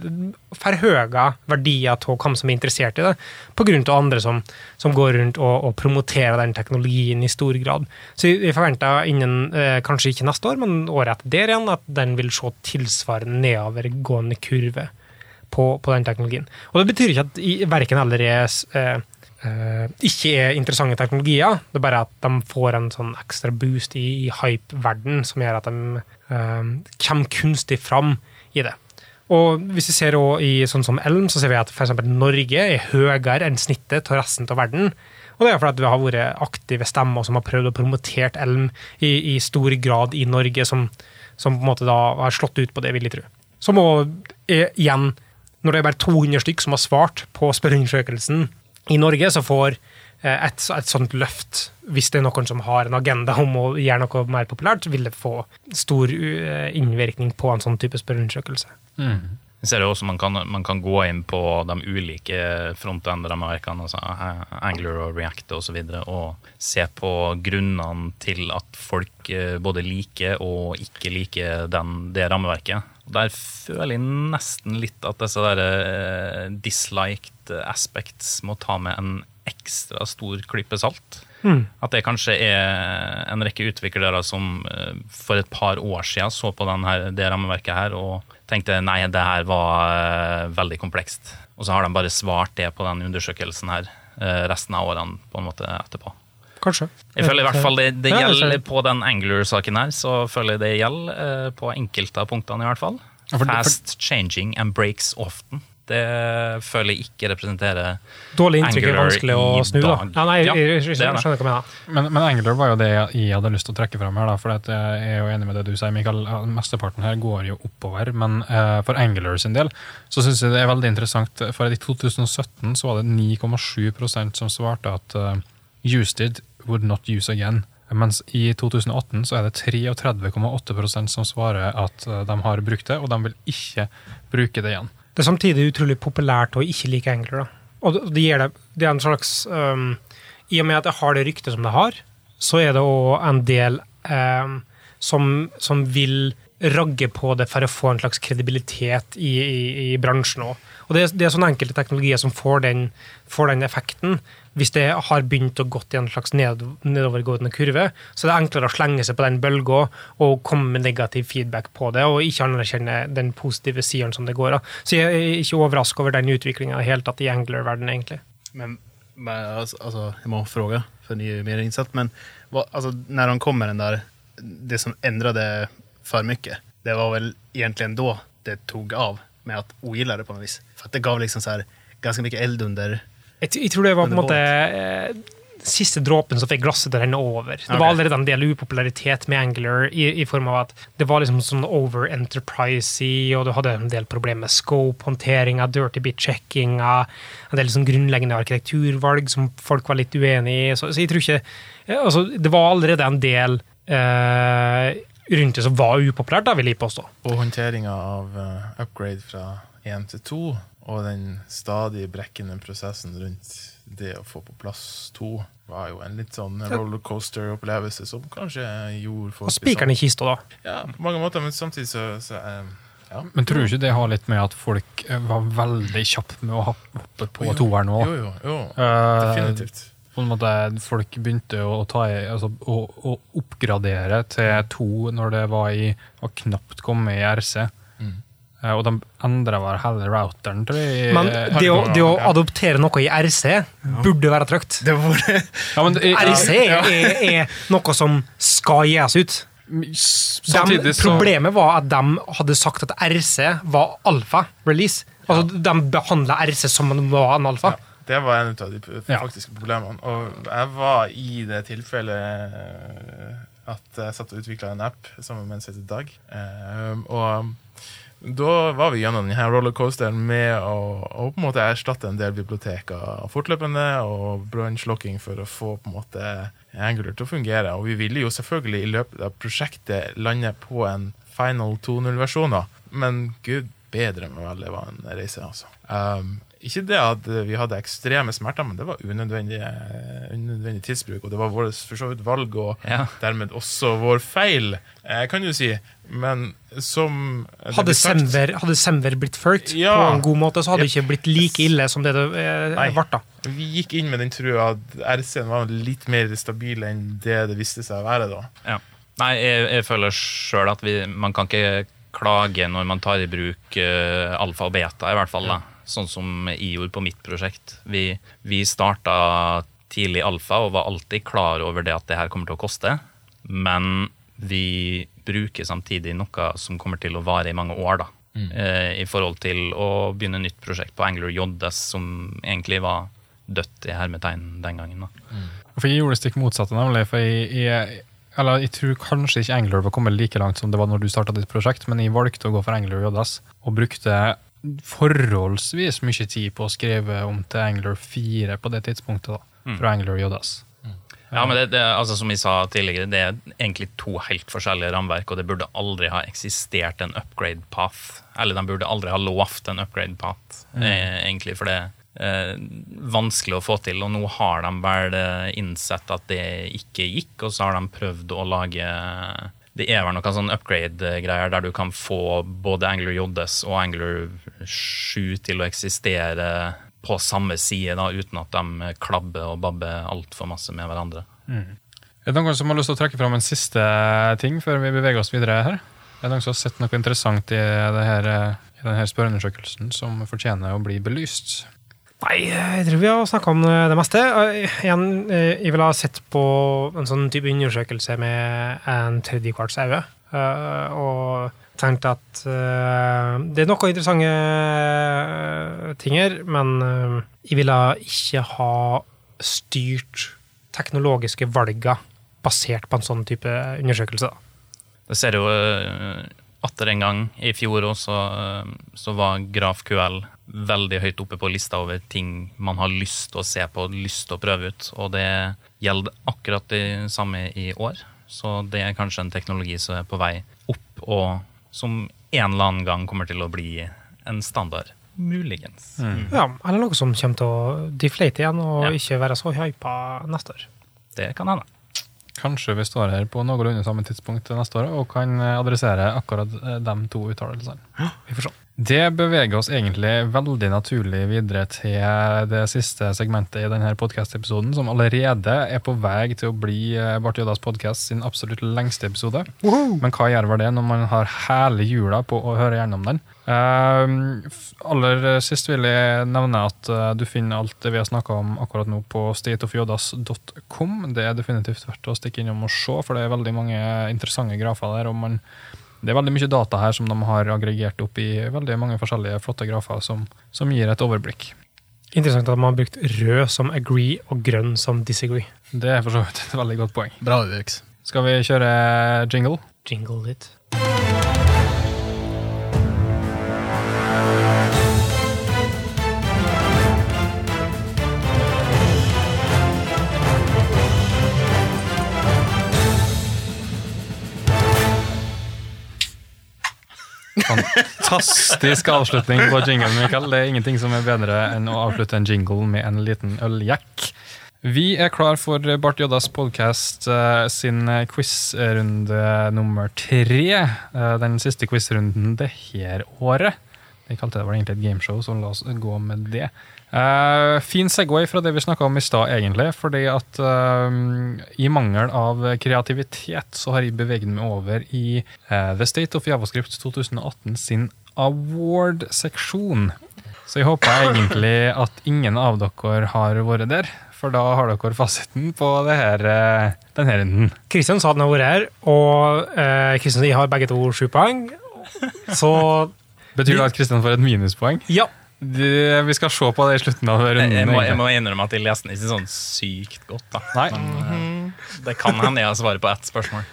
forhøya verdier av hvem som er interessert i det, pga. andre som, som går rundt og, og promoterer den teknologien i stor grad. Så vi forventer innen, eh, kanskje ikke neste år, men året etter der igjen, at den vil se tilsvarende nedovergående kurve på, på den teknologien. Og det betyr ikke at verken eller er eh, ikke er interessante teknologier. Det er bare at de får en sånn ekstra boost i, i hype-verden som gjør at de eh, kommer kunstig fram i det. Og hvis vi ser også i sånn som Elm, så ser vi at f.eks. Norge er høyere enn snittet av resten av verden. Og det er fordi vi har vært aktive stemmer som har prøvd å promotere Elm i, i stor grad i Norge, som, som på en måte da har slått ut på det, vil jeg tro. Som òg igjen, når det er bare 200 stykk som har svart på spørreundersøkelsen i Norge, så får eh, et, et sånt løft, hvis det er noen som har en agenda om å gjøre noe mer populært, vil det få stor eh, innvirkning på en sånn type spørreundersøkelse. Jeg ser jo også man kan, man kan gå inn på de ulike frontend-rammeverkene, altså eh, Angler og React osv., og, så videre, og se på grunnene til at folk både liker og ikke liker den, det rammeverket. Der føler jeg nesten litt at disse der, eh, disliked aspects må ta med en ekstra stor klype salt. At det kanskje er en rekke utviklere som eh, for et par år siden så på den her, det rammeverket her og tenkte nei, det her var eh, veldig komplekst. Og så har de bare svart det på den undersøkelsen her eh, resten av årene på en måte etterpå. Kanskje. Jeg føler i hvert fall det, det gjelder på den Angler-saken her, så føler jeg det gjelder eh, på enkelte av punktene i hvert fall. Fast changing and breaks often. Det føler jeg ikke representerer Dårlig inntrykk er vanskelig å snu, da. Ja, nei, jeg, jeg, jeg, er skjønner hva jeg mener. Men, men Angular var jo det jeg hadde lyst til å trekke fram her. da, for at jeg er jo enig med det du sier, Mikael. Mesteparten her går jo oppover. Men uh, for Angular sin del så syns jeg det er veldig interessant. For i 2017 så var det 9,7% som svarte at uh, used it, would not use again. Mens i 2018 så er det 33,8% som svarer at eh, de har brukt det, og de vil ikke bruke det igjen. Det er samtidig utrolig populært å ikke like Angler. Da. Og det, gir det, det er en slags um, I og med at det har det ryktet som det har, så er det òg en del um, som, som vil ragge på det for å få en slags kredibilitet i, i, i bransjen òg. Og det, er- det er sånne enkelte teknologier som får den, får den effekten. Hvis det har begynt å gått i en slags ned, nedovergående kurve, så er det enklere å slenge seg på den bølga og komme med negativ feedback på det, og ikke anerkjenne den positive siden som det går av. Så jeg er ikke overrasket over den utviklinga i hele tatt i Angler-verdenen, egentlig. Men, men altså, jeg må fråga, for ni ju mer innsatt, Men hva, altså, når han kommer den der det som ändrade för mycket, det var väl egentligen då det tog av med att ogilla det på något vis. För att det gav liksom så här, ganska mycket eld under... Jeg, jeg tror det var på en måte eh, siste dråpen som fikk glasset til å renne over. Det okay. var allerede en del upopularitet med Angler i, i form av at det var liksom sånn over enterprisey, og du hadde en del problemer med scope-håndteringa, dirty bit-checkinga, en del sånn grunnleggende arkitekturvalg som folk var litt uenig i. Så, så jeg tror ikke eh, altså, Det var allerede en del eh, rundt det som var upopulært, da vil jeg påstå. Og håndteringa av eh, upgrade fra én til to, og den stadig brekkende prosessen rundt det å få på plass to, var jo en litt sånn rollercoaster-opplevelse som kanskje gjorde folk Og spikeren i kista, da. Ja, på mange måter, men samtidig så, så eh, ja. Men tror du ikke det har litt med at folk eh, var veldig kjappe med å hoppe på toeren nå? Jo, jo, jo. Definitivt. På en måte folk begynte å, ta altså, å, å oppgradere til to når det var i var knapt kommet i RC. Mm. Eh, og de endra vel hele routeren, tror jeg. Men det å, det å adoptere noe i RC burde være trygt. Det var [LAUGHS] ja, RC er, er noe som skal gis ut. S- De, problemet var at de hadde sagt at RC var alfa-release. Altså, De behandla RC som om det var en alfa. Ja, det var en av de faktiske Ja. problemene. Og jeg var i det tilfellet eh, at jeg satt og utvikla en app sammen med en som heter Dag. Eh, og da var vi gjennom denne rollercoasteren med å, å på en måte erstatte en del biblioteker fortløpende og brannslokking for å få på en måte Angular til å fungere. Og vi ville jo selvfølgelig i løpet av prosjektet lande på en final 2.0-versjon. Men gud bedre med vel, det var en reise, altså. Um, ikke det at vi hadde ekstreme smerter, men det var unødvendig, unødvendig tidsbruk. Og det var vårt for så vidt valg, og Ja. dermed også vår feil, eh, kan du si. Men som Hadde sagt- Semver, hadde Semver blitt fulgt Ja. på en god måte, så hadde det ikke blitt like ille som det det Nei. eh, ble. da. Vi gikk inn med den trua at RC-en var litt mer stabil enn det det viste seg å være da. Ja. Nei, jeg, jeg føler sjøl at vi, man kan ikke klage når man tar i bruk uh, alfa og beta, i hvert fall. Da. Sånn som jeg gjorde på mitt prosjekt. Vi, vi starta tidlig alfa og var alltid klar over det at det her kommer til å koste. Men vi bruker samtidig noe som kommer til å vare i mange år, da. Mm. I forhold til å begynne nytt prosjekt på Angler JS, som egentlig var dødt i hermetegn den gangen. da. For jeg gjorde det stikk motsatte, nemlig. For jeg, jeg, eller jeg tror kanskje ikke Angler var kommet like langt som det var når du starta ditt prosjekt, men jeg valgte å gå for Angler JS, og brukte forholdsvis mye tid på å skrive om til Angler 4 på det tidspunktet, da, fra Angler JS. Ja, men det, det, altså Som vi sa tidligere, det er egentlig to helt forskjellige rammeverk, og det burde aldri ha eksistert en upgrade path. Eller de burde aldri ha lovt en upgrade path, eh, egentlig, for det er eh, vanskelig å få til. Og nå har de vel eh, innsett at det ikke gikk, og så har de prøvd å lage det er vel noen sånn upgrade-greier der du kan få både Angler JS og Angler 7 til å eksistere på samme side, da, uten at de klabber og babber altfor masse med hverandre. Er det noen som har lyst til å trekke fram en siste ting før vi beveger oss videre her? Er det noen som har sett noe interessant i, her, eh, i denne spørreundersøkelsen som fortjener å bli belyst? Nei, jeg tror vi har snakka om det meste. Igjen, eh, jeg ville ha sett på en sånn type undersøkelse med en tredjekvarts øye. eh, Og tenkt at eh, det er noen interessante ting her, men jeg ville ikke ha styrt teknologiske valger basert på en sånn type undersøkelse. Det ser jo atter en gang. I fjor også så var GrafQL veldig høyt oppe på lista over ting man har lyst til å se på, lyst til å prøve ut. Og det gjelder akkurat det samme i år. Så det er kanskje en teknologi som er på vei opp, og som en eller annen gang kommer til å bli en standard. Muligens. Ja, eller noe som kommer til å deflate igjen og Ja. ikke være så hypa neste år. Det kan hende. Kanskje vi står her på noenlunde samme tidspunkt neste år og kan adressere akkurat eh, de to uttalelsene. Vi får se. Det beveger oss egentlig veldig naturlig videre til det siste segmentet i denne podkast-episoden, som allerede er på vei til å bli eh, Bart Joddas podcast sin absolutt lengste episode. Men hva gjør vel det når man har hele jula på å høre gjennom den? Uh, aller sist vil jeg nevne at uh, du finner alt det vi har snakka om akkurat nå på stateofjodas.com. Det er definitivt verdt å stikke innom og se, for det er veldig mange interessante grafer der. og man det er veldig mye data her som de har aggregert opp i veldig mange forskjellige flotte grafer som, som gir et overblikk. Interessant at man har brukt rød som agree og grønn som disagree. Det er for så vidt et veldig godt poeng. Bra UX. Skal vi kjøre jingle? Jingle litt. Fantastisk avslutning på jinglen, Mikael. Det er ingenting som er bedre enn å avslutte en jingle med en liten øljack. Vi er klar for Bart Joddas podkast sin quizrunde nummer tre. Eh, Den siste quizrunden det her året. Jeg kalte det vel egentlig et gameshow, så la oss gå med det. Eh, fin Segway fra det vi snakka om i stad, egentlig. fordi at uh, i mangel av kreativitet så har jeg beveget meg over i uh, The State of Javascript 2018 sin award-seksjon. Så jeg håper egentlig at ingen av dere har vært der, for da har dere fasiten på det her, denne runden. Kristian sa den har vært her, og Kristian og jeg har begge to sju poeng. Så Betyr det at Kristian får et minuspoeng? ja. Det, vi skal se på det i slutten av runden. jeg, må, jeg må innrømme at jeg leste den ikke sånn sykt godt. da. Nei. Men -hmm. det kan hende jeg har svaret på ett spørsmål.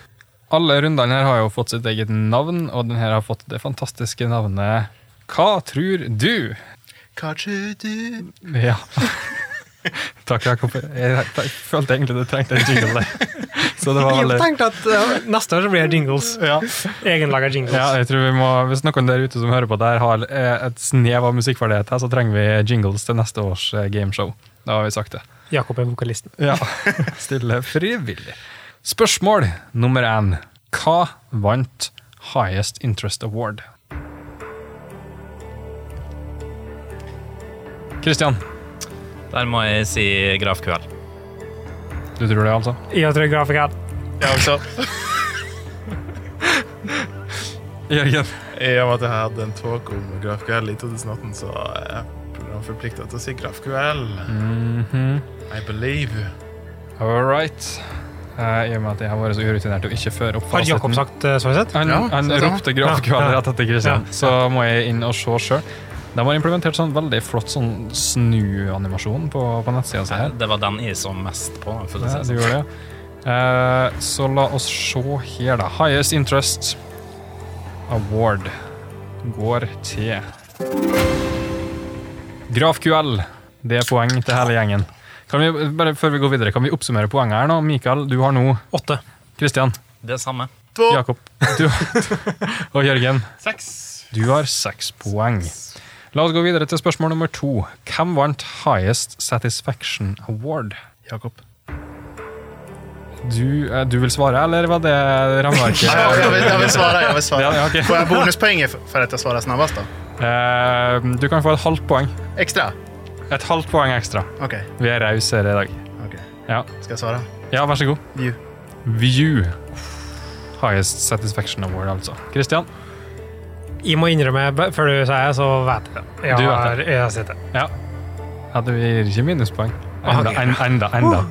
Alle rundene her har jo fått sitt eget navn, og den her har fått det fantastiske navnet Hva tror du? Hva tror du? Ja. [LAUGHS] Takk, Jakob. Jeg, jeg følte egentlig du trengte en jingle der. [LAUGHS] Så det var Jeg tenkte at eh, neste år så blir det jingles. [LAUGHS] ja. Egenlaga jingles. ja, jeg tror vi må, Hvis noen der ute som hører på der har eh, et snev av musikkferdighet her, så trenger vi jingles til neste års eh, gameshow. Da har vi sagt det. Jakob er vokalisten. Ja. [LAUGHS] Stille frivillig. Spørsmål nummer én. Hva vant Highest Interest Award? Kristian, Der må jeg si GrafQL. Du tror det, altså? Jeg tror grafikeren. Jeg også. [LAUGHS] Jørgen. I og med at jeg hadde en talk om GraphQL i 2018, så er jeg programforplikta til å si GraphQL. I believe. All right. Eh, I og med at jeg har vært så urutinert og ikke før opp Har Jakob sagt sånn Svarset? Han, Ja, han ropte GraphQL Ja, ja. rett etter Kristian, Ja, så må jeg inn og se sjøl. De har implementert sånn veldig flott sånn snu-animasjon på, på nettsida si her. Det var den jeg så mest på. For å si det det gjør det. Eh, så la oss se her, da. Highest Interest Award går til GrafQL. Det er poeng til hele gjengen. Kan vi, bare Før vi går videre, kan vi oppsummere poenget her nå? Mikael, du har nå Åtte. Kristian, Det samme. To. Jakob du, [LAUGHS] og Jørgen. Seks. Du har seks poeng. La oss gå videre til spørsmål nummer to. Hvem vant Highest Satisfaction Award? Jakob. Du, eh, du vil svare, eller var det rammeverket? [LAUGHS] Ja, jeg, vill, jag vill svara. Jag vill svara. Ja, okay. Får jeg bonuspoäng for at jeg svarer snabbest? snabbast då? Eh, du kan få et halvt poeng. Ekstra? Et halvt poeng ekstra. Okej. Vi er rausere i dag. okej. Ja. Skal jeg svare? ja, vær så god. View. View. Highest Satisfaction Award, altså. Kristian? Jeg må innrømme, før du sier det, så vet jeg det. Jeg Du vet har, jeg har sett det. Ja. Ja, du gir ikke minuspoeng. Ah, Enda, enda, enda.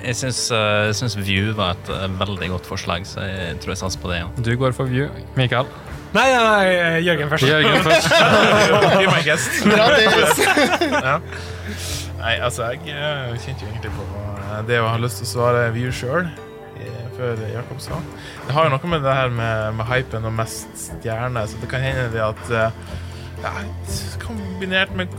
Jeg syns, eh, jeg syns View var et eh, veldig godt forslag, så jeg tror jeg satser på det. Ja. Du går for View. Mikael. Nei, nei, nei, Jørgen først. Jørgen først. [LAUGHS] Be my guest. [LAUGHS] ja. Nei, altså, jeg eh, kjente jo egentlig på eh, det å ha lyst til å svare view sjøl. Før Jakob sa. Det har jo noe med det her med, med hypen og mest stjerner, så det kan hende det at eh, ja, Kombinert med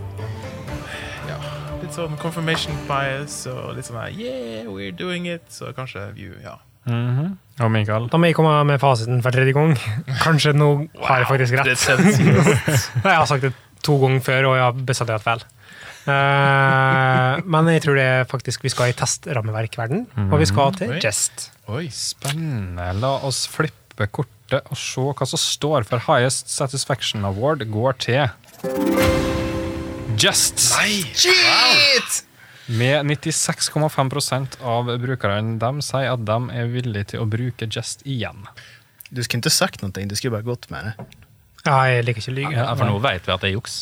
ja, litt sånn confirmation bias og litt sånn her Yeah, we're doing it. Så kanskje view, ja. Mhm. Og Mikael. Da må jeg komme med fasiten for tredje gang. [LAUGHS] Kanskje nå har jeg faktisk rett. [LAUGHS] Nei, Jeg har sagt det to ganger før, og jeg har bestandig hatt feil. Eh, [LAUGHS] men jeg tror det er faktisk vi skal i testrammeverkverden, og vi skal til Jest. Oi. Spennende. La oss flippe kortet og se hva som står for Highest Satisfaction Award går til Just. Shit! Med 96,5% av brukerne. De sier at de er villige til å bruke Jest igjen. Du skulle ikke sagt noe, du skulle bare gått med det. Ja, jeg liker ikke å lyge. Ja, for nå vet vi at det er juks.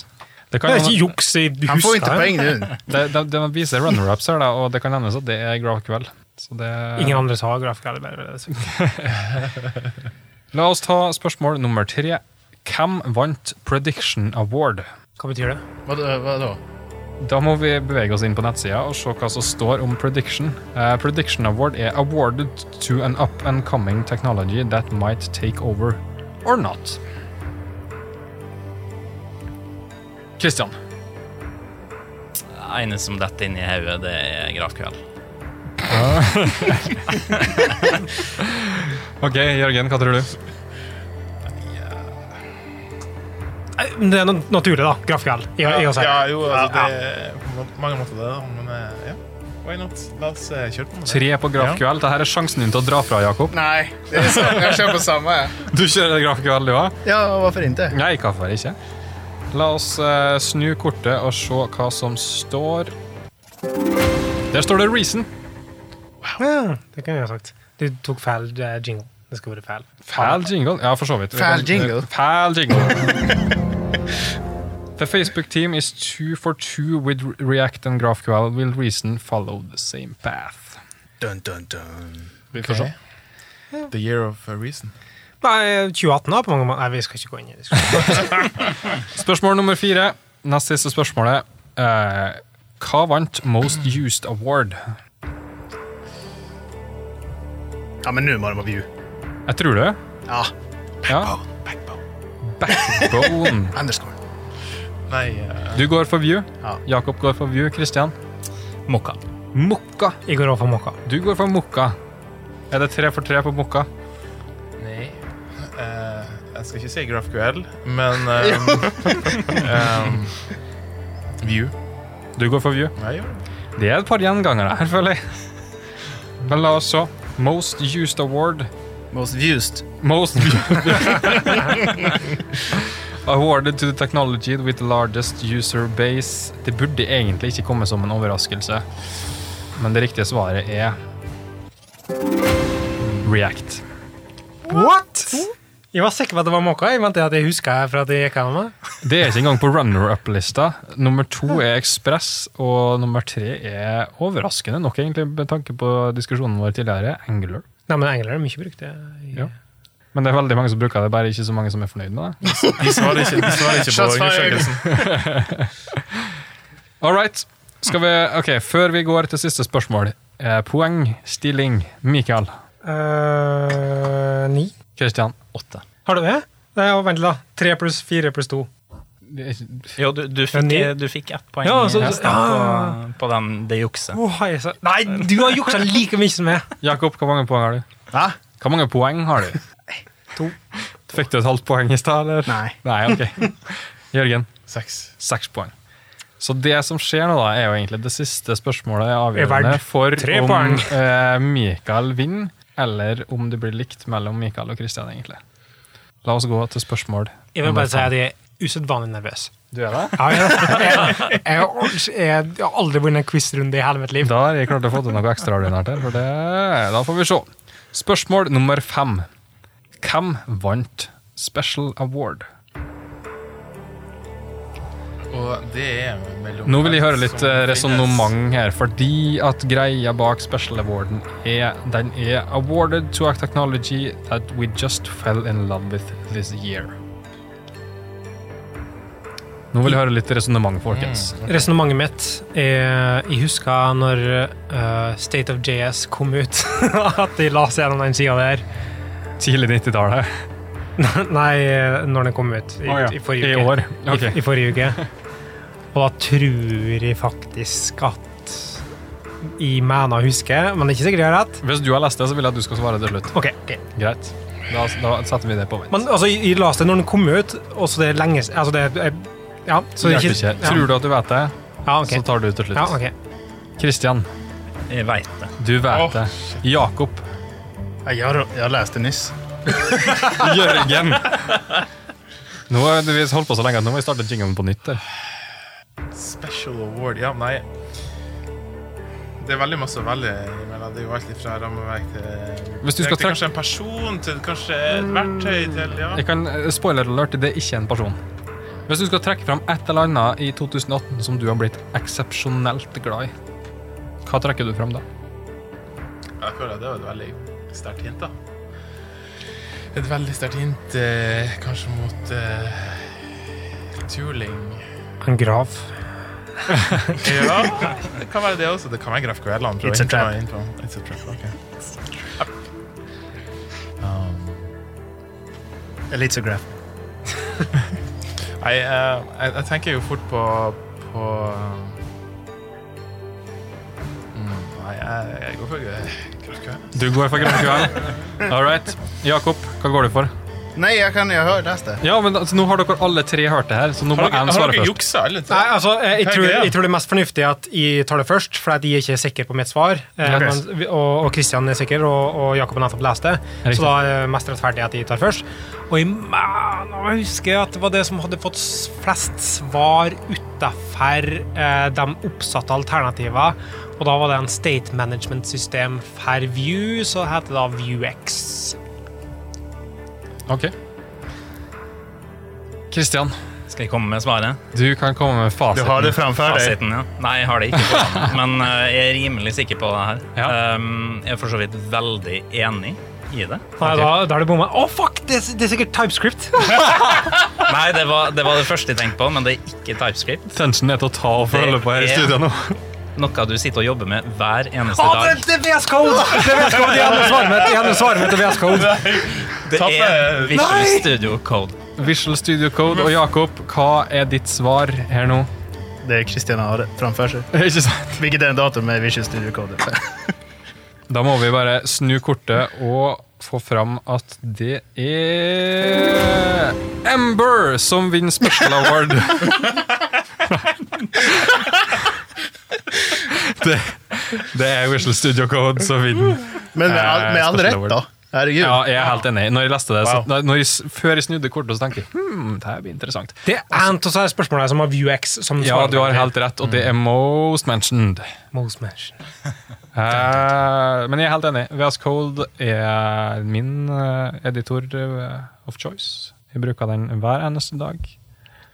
Det, Det er ikke juks, i Han får ikke det. poeng [LAUGHS] det, det, det viser runner-ups her, da, og det kan hendes at det er Graf Så det, Ingen andre sa Graf bare så- [LAUGHS] La oss ta spørsmål nummer tre. Hvem vant Prediction Award? Hva betyr det? Hva, hva da? Da må vi bevege oss inn på nettsida og se hva som står om prediction. Uh, prediction Award er awarded to an up and coming technology that might take over or not. Kristian. Det ene som detter inn i hodet, det er gravkveld. [LAUGHS] Ok, Jørgen, hva tror du? Det er naturlig, da. Grafikal. I, i å si. Ja, jo, altså, det er på mange måter det, da, men eh, ja. Why not? La oss eh, kjøre på med det. Tre på GraphQL. Dette er sjansen din til å dra fra, Jakob. Nei, det er sant. jeg kjører på samme. [LAUGHS] Du kjører GraphQL, du òg? Ja, hvorfor ikke? Nei, hvorfor ikke? La oss eh, snu kortet og se hva som står. Der står det Reason. Ja, det kan jeg ha sagt. Du tok feil eh, jingle. Det skal være feil. Fæl jingle? Ja, for så vidt. Vi Fæl kan- jingle? Fæl jingle. [LAUGHS] The Facebook team is two for two with React and GraphQL. Will Reason follow the same path? Dun, dun, dun. Vi får se. The year of uh, reason. Nei, 2018 da, på mange måter. Nei, vi skal ikke gå inn i det. [LAUGHS] Spørsmål nummer fire. Nest siste spørsmålet. Eh, hva vant Most Used Award? Ja, men nå må det være view. Jeg tror det. Ja, Ja. Backbone. [LAUGHS] underscore. Nei uh... Du går for View. Ja. Jakob går for View. Kristian? Mokka. Mokka. Jeg går over for Mokka. Du går for Mokka. Er det tre for tre på Mokka? Eh, jeg skal ikke si GraphQL, men [LAUGHS] um, um, View. Du går for View. Jeg gjør det. Det er et par gjengangere her, føler jeg. Men la oss så. Most used award. Most used. Most [LAUGHS] [LAUGHS] Awarded to the technology with the largest user base. Det burde egentlig ikke komme som en overraskelse, men det riktige svaret er React. What?! Jeg var sikker på at det var måka. Jeg mente at jeg huska fra at jeg gikk av meg. Det er ikke engang på runner-up-lista. Nummer to er Ekspress, og nummer tre er overraskende nok, egentlig, med tanke på diskusjonen vår tidligere, Angler. Nei, men Engler er mye brukt. det. Ja. Men det er veldig mange som bruker det, bare ikke så mange som er fornøyd med det. De svarer ikke, de svarer ikke på undersøkelsen. [LAUGHS] All right. Skal vi, ok, Før vi går til siste spørsmål. Poeng, poengstilling. Mikael. Uh, ni. Kristian. Åtte. Har du det? Nei, er vent da. Tre pluss fire pluss to. Jo, du, du, fikk, du fikk ett poeng Ja, så- ja. på, på den, det jukset. Oh, Nei, du har juksa like mye som meg! Jakob, hvor mange poeng har du? Hæ? Hvor mange poeng har du? To. Fikk du et halvt poeng i stad, eller? Nei. Nei, ok. [LAUGHS] Jørgen. Seks. Seks poeng. Så det som skjer nå, da, er jo egentlig det siste spørsmålet er avgjørende for om eh, Mikael vinner, eller om det blir likt mellom Mikael og Kristian, egentlig. La oss gå til spørsmål Jeg vil bare si at jeg er usedvanlig nervøs. Du er det? Ja, jeg, jeg, jeg, jeg, jeg har aldri vunnet en quizrunde i hele mitt liv. Da har jeg klart å få til noe ekstraordinært her, for det, da får vi se. Spørsmål nummer fem. Hvem vant Special Award? Og det er mellom Nå vil jeg høre litt eh, resonnement her, fordi at greia bak Special Awarden er den er awarded to a technology that we just fell in love with this year. Nå vil jeg høre litt resonnement, folkens. Resonnementet mitt er Jeg husker når uh, State of JS kom ut, [LAUGHS] at de la seg gjennom den sida der. Tidlig 90-tallet. [LAUGHS] Nei, når den kom ut. I, oh, ja, i forrige I uke. år. Okay. I, I forrige uke. Og da tror jeg faktisk at jeg mener å huske, men det er ikke sikkert jeg har rett. Hvis du har lest det, så vil jeg at du skal svare til slutt. Ok, Greit. Da, da setter vi det på vent. Men altså, jeg, jeg leste det når den kom ut, og så det er lenge Altså, det er Ja, så det er ikke ja. Tror du at du vet det, Ja, okay. så tar du til slutt. Kristian, Jeg veit det. du vet oh. det. Jakob. Jeg har, jeg har lest det nyss. [LAUGHS] Jørgen. Nå har vi holdt på så lenge at nå må vi starte jinglen på nytt. der. Special award, ja, nei Det er veldig masse å velge imellom. Det er jo alt fra rammeverk til Hvis du skal trekke- Kanskje en person til kanskje et verktøy til Ja. Jeg kan, eh, spoiler alert, det er ikke en person. Hvis du skal trekke fram et eller annet i 2018 som du har blitt eksepsjonelt glad i, hva trekker du fram da? Jeg føler det var et veldig sterkt hint, da. Et veldig sterkt hint eh, kanskje mot eh, Tuling. En grav. [LAUGHS] Ja, det kan være det også. Det kan være Graf Kveland. It's a trap. It's a trap, okay. Um, Elitograph. [LAUGHS] Eh, jeg, jeg tenker jo fort på, på mm, Nei, jeg, jeg går for Graf Kveland. Du går for Grand QL. [LAUGHS] All right. Jakob, hva går du for? Nei, jeg kan jo høre neste. det. Ja, men altså, Nå har dere alle tre hørt det her, så nå må Har dere, én har svare dere først. juksa, alle tre? Nei, altså, jeg, jeg, Hva er tror, greia? jeg tror det er mest fornuftig at jeg tar det først, for at jeg er ikke sikker på mitt svar. Eh, Ok. men, og, og Christian er sikker, og, og Jakob har nettopp lest det. Riktig. Så da er det mest rettferdig at jeg tar først. Og jeg mener jeg husker at det var det som hadde fått s- flest svar utafor eh, de oppsatte alternativene. Og da var det en state management-system for View, så heter det da ViewX. Ok. Kristian, Skal jeg komme med svaret? du kan komme med Du fasiten. har det framfor deg. Fasiten, ja. Nei, jeg har det ikke på men eh, jeg er rimelig sikker på det her. Ja. Um, jeg er for så vidt veldig enig i det. Nei, da, da er det bomma. Å, fuck! Det, det er sikkert TypeScript. [LAUGHS] Nei, det var, det var det første jeg tenkte på, men det er ikke TypeScript. Tensionen er til å ta og følge på her i studio nå. Noe du sitter og jobber med hver eneste ah, dag. det er VS Code! Det er VS Code. Jeg hadde svaret mitt. Jeg svaret mitt til VS Code. Det er Visual Nei! Studio Code. Visual Studio Code. Og Jakob, hva er ditt svar her nå? Det er Kristina har framfor seg. [LAUGHS] Ikke sant? Hvilket er en dato med Visual Studio Code? [LAUGHS] Da må vi bare snu kortet og få fram at det er Ember som vinner Special Award. [LAUGHS] det, det er Visual Studio Code som vinner. Men med all, med all rett, da. Herregud. Ja, jeg er helt enig. Når jeg leste det, så, når jeg, før jeg snudde kortet, så tenkte jeg hmm, det her blir interessant. Det er en av spørsmålene som har Vuex. som Ja, du har helt rett, og det er most mentioned. Most mentioned. uh, men jeg er helt enig. VS Code er min eh, editor eh, of choice. Jeg bruker den hver eneste dag.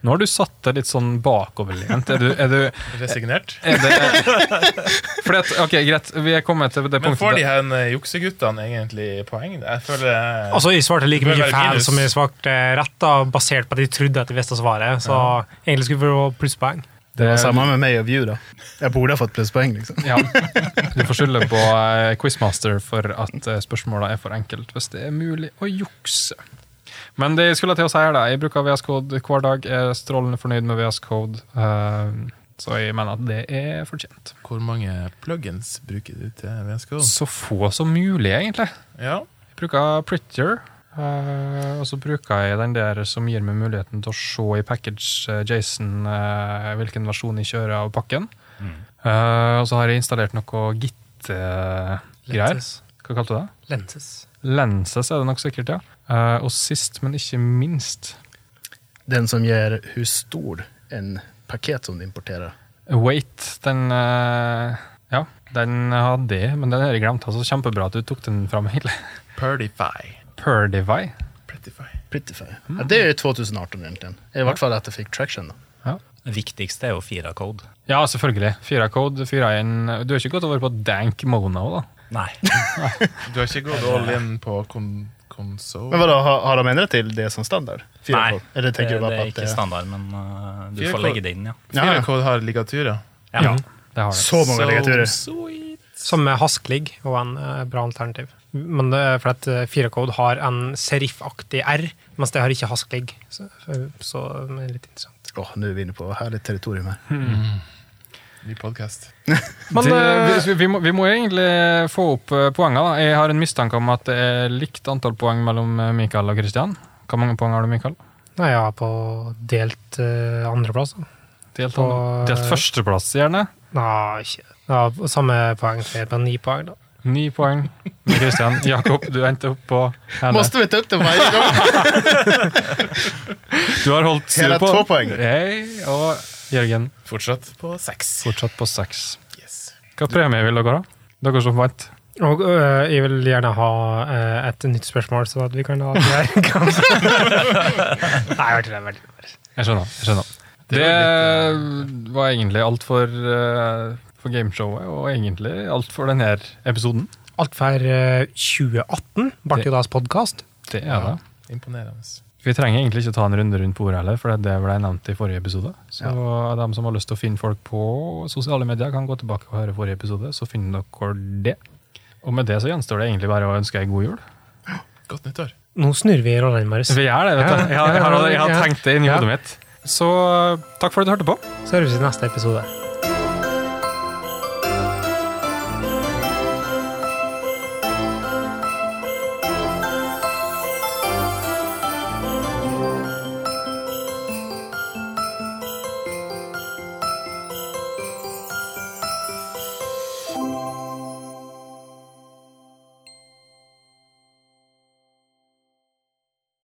Nå har du satt deg litt sånn bakoverlent. Er du, er du Resignert. er det, fordi at, ok, Greit, vi er kommet til det punktet Men får de her eh, jukseguttene egentlig poeng? Jeg føler Altså, Jeg svarte like mye feil som jeg svarte rett, da, basert på at jeg trodde at jeg visste svaret. Så egentlig skulle vi få plusspoeng. Det var samme med meg og View, da. Jeg burde ha fått plusspoeng, liksom. Ja. Du får skylde på eh, Quizmaster for at eh, spørsmåla er for enkelt, hvis det er mulig å jukse. Men det jeg skulle til å si her da, jeg bruker VS Code hver dag, Jeg er strålende fornøyd med VS Code, eh, så jeg mener at det er fortjent. Hvor mange plugins bruker du til VS Code? Så få som mulig, egentlig. Ja. Jeg bruker Prettier, eh, og så bruker jeg den der som gir meg muligheten til å se i package eh, JSON eh, hvilken versjon jeg kjører av pakken. Eh, og så har jeg installert noe Git-greier. Lenses. Hva kalte du det? Lenses. Lenses er det nok sikkert, ja. Eh, og sist, men ikke minst, Den som gir hvor stor en paket som du importerer. Wait. Den eh, Ja, den hadde jeg, men den har jeg glemt. Altså, kjempebra at du tok den fram. Perdify. Perdivai. Prettify. Prettify. Ja, det er 2018, egentlig. I hvert fall at jeg fikk traction. da. Det viktigste er jo fire code. Ja, selvfølgelig. fire code, fyra inn Du har ikke gått over på dank Mona òg, da? Nei. [LAUGHS] Du har ikke gått all in på kon konsol? Men vadå, har, har de endret til det som standard? Nei. Eller det, tänker du det er ikke standard, men uh, du får legge det inn, ja. Ja, ja. Firekode har ligaturer. ja. Det har det. Så många ligaturer. sweet. Som er Hasklig og en uh, bra alternativ. Men det er fordi at 4K har en serifaktig R, mens det har ikke Hasklig. Så, så det er litt interessant. Åh, nå er vi inne på herlig territorium här. Ny podkast. [LAUGHS] Men det, eh, vi, vi, må, vi må egentlig få opp eh, poengene. Jeg har en mistanke om at det er likt antall poeng mellom eh, Mikael og Kristian. Hvor mange poeng har du, Mikael? Nei, ja, på delt uh, andreplass. Delt, På- delt førsteplass, gjerne. Nei, ikke ja, Samme poeng til på ni poeng, da. Ni poeng med Kristian. [LAUGHS] Jakob, du endte opp på henne. Måste vi ta upp det varje gång? Du har holdt styr Hele to poeng. Hey, og Jørgen Fortsatt på seks. fortsatt på seks. Yes. Hva premie vil dere ha? Dere som vant. Og øh, jeg vil gjerne ha øh, et nytt spørsmål, så at vi kan ha det her. [LAUGHS] [LAUGHS] Nei, jeg vet ikke, det er veldig Jeg skjønner. jeg skjønner. Det Det, var var egentlig alt for, for gameshowet, og egentlig alt for denne episoden. Alt for øh, 2018, Bartiodas podkast. Det er det. Imponerende. Vi trenger egentlig ikke ta en runde rundt bordet heller, for det ble nevnt i forrige episode. Så de som har lyst til å finne folk på sosiale medier, kan gå tilbake og høre forrige episode, så finner dere det. Og med det så gjenstår det egentlig bare å ønske ei god jul. Godt nyttår. Nå snur vi i rollene våre. Vi gjør det, vet du. Jeg har, jeg har, jeg har tenkt det inni Ja. hodet mitt. Så takk for at du hørte på. Så høres vi i neste episode.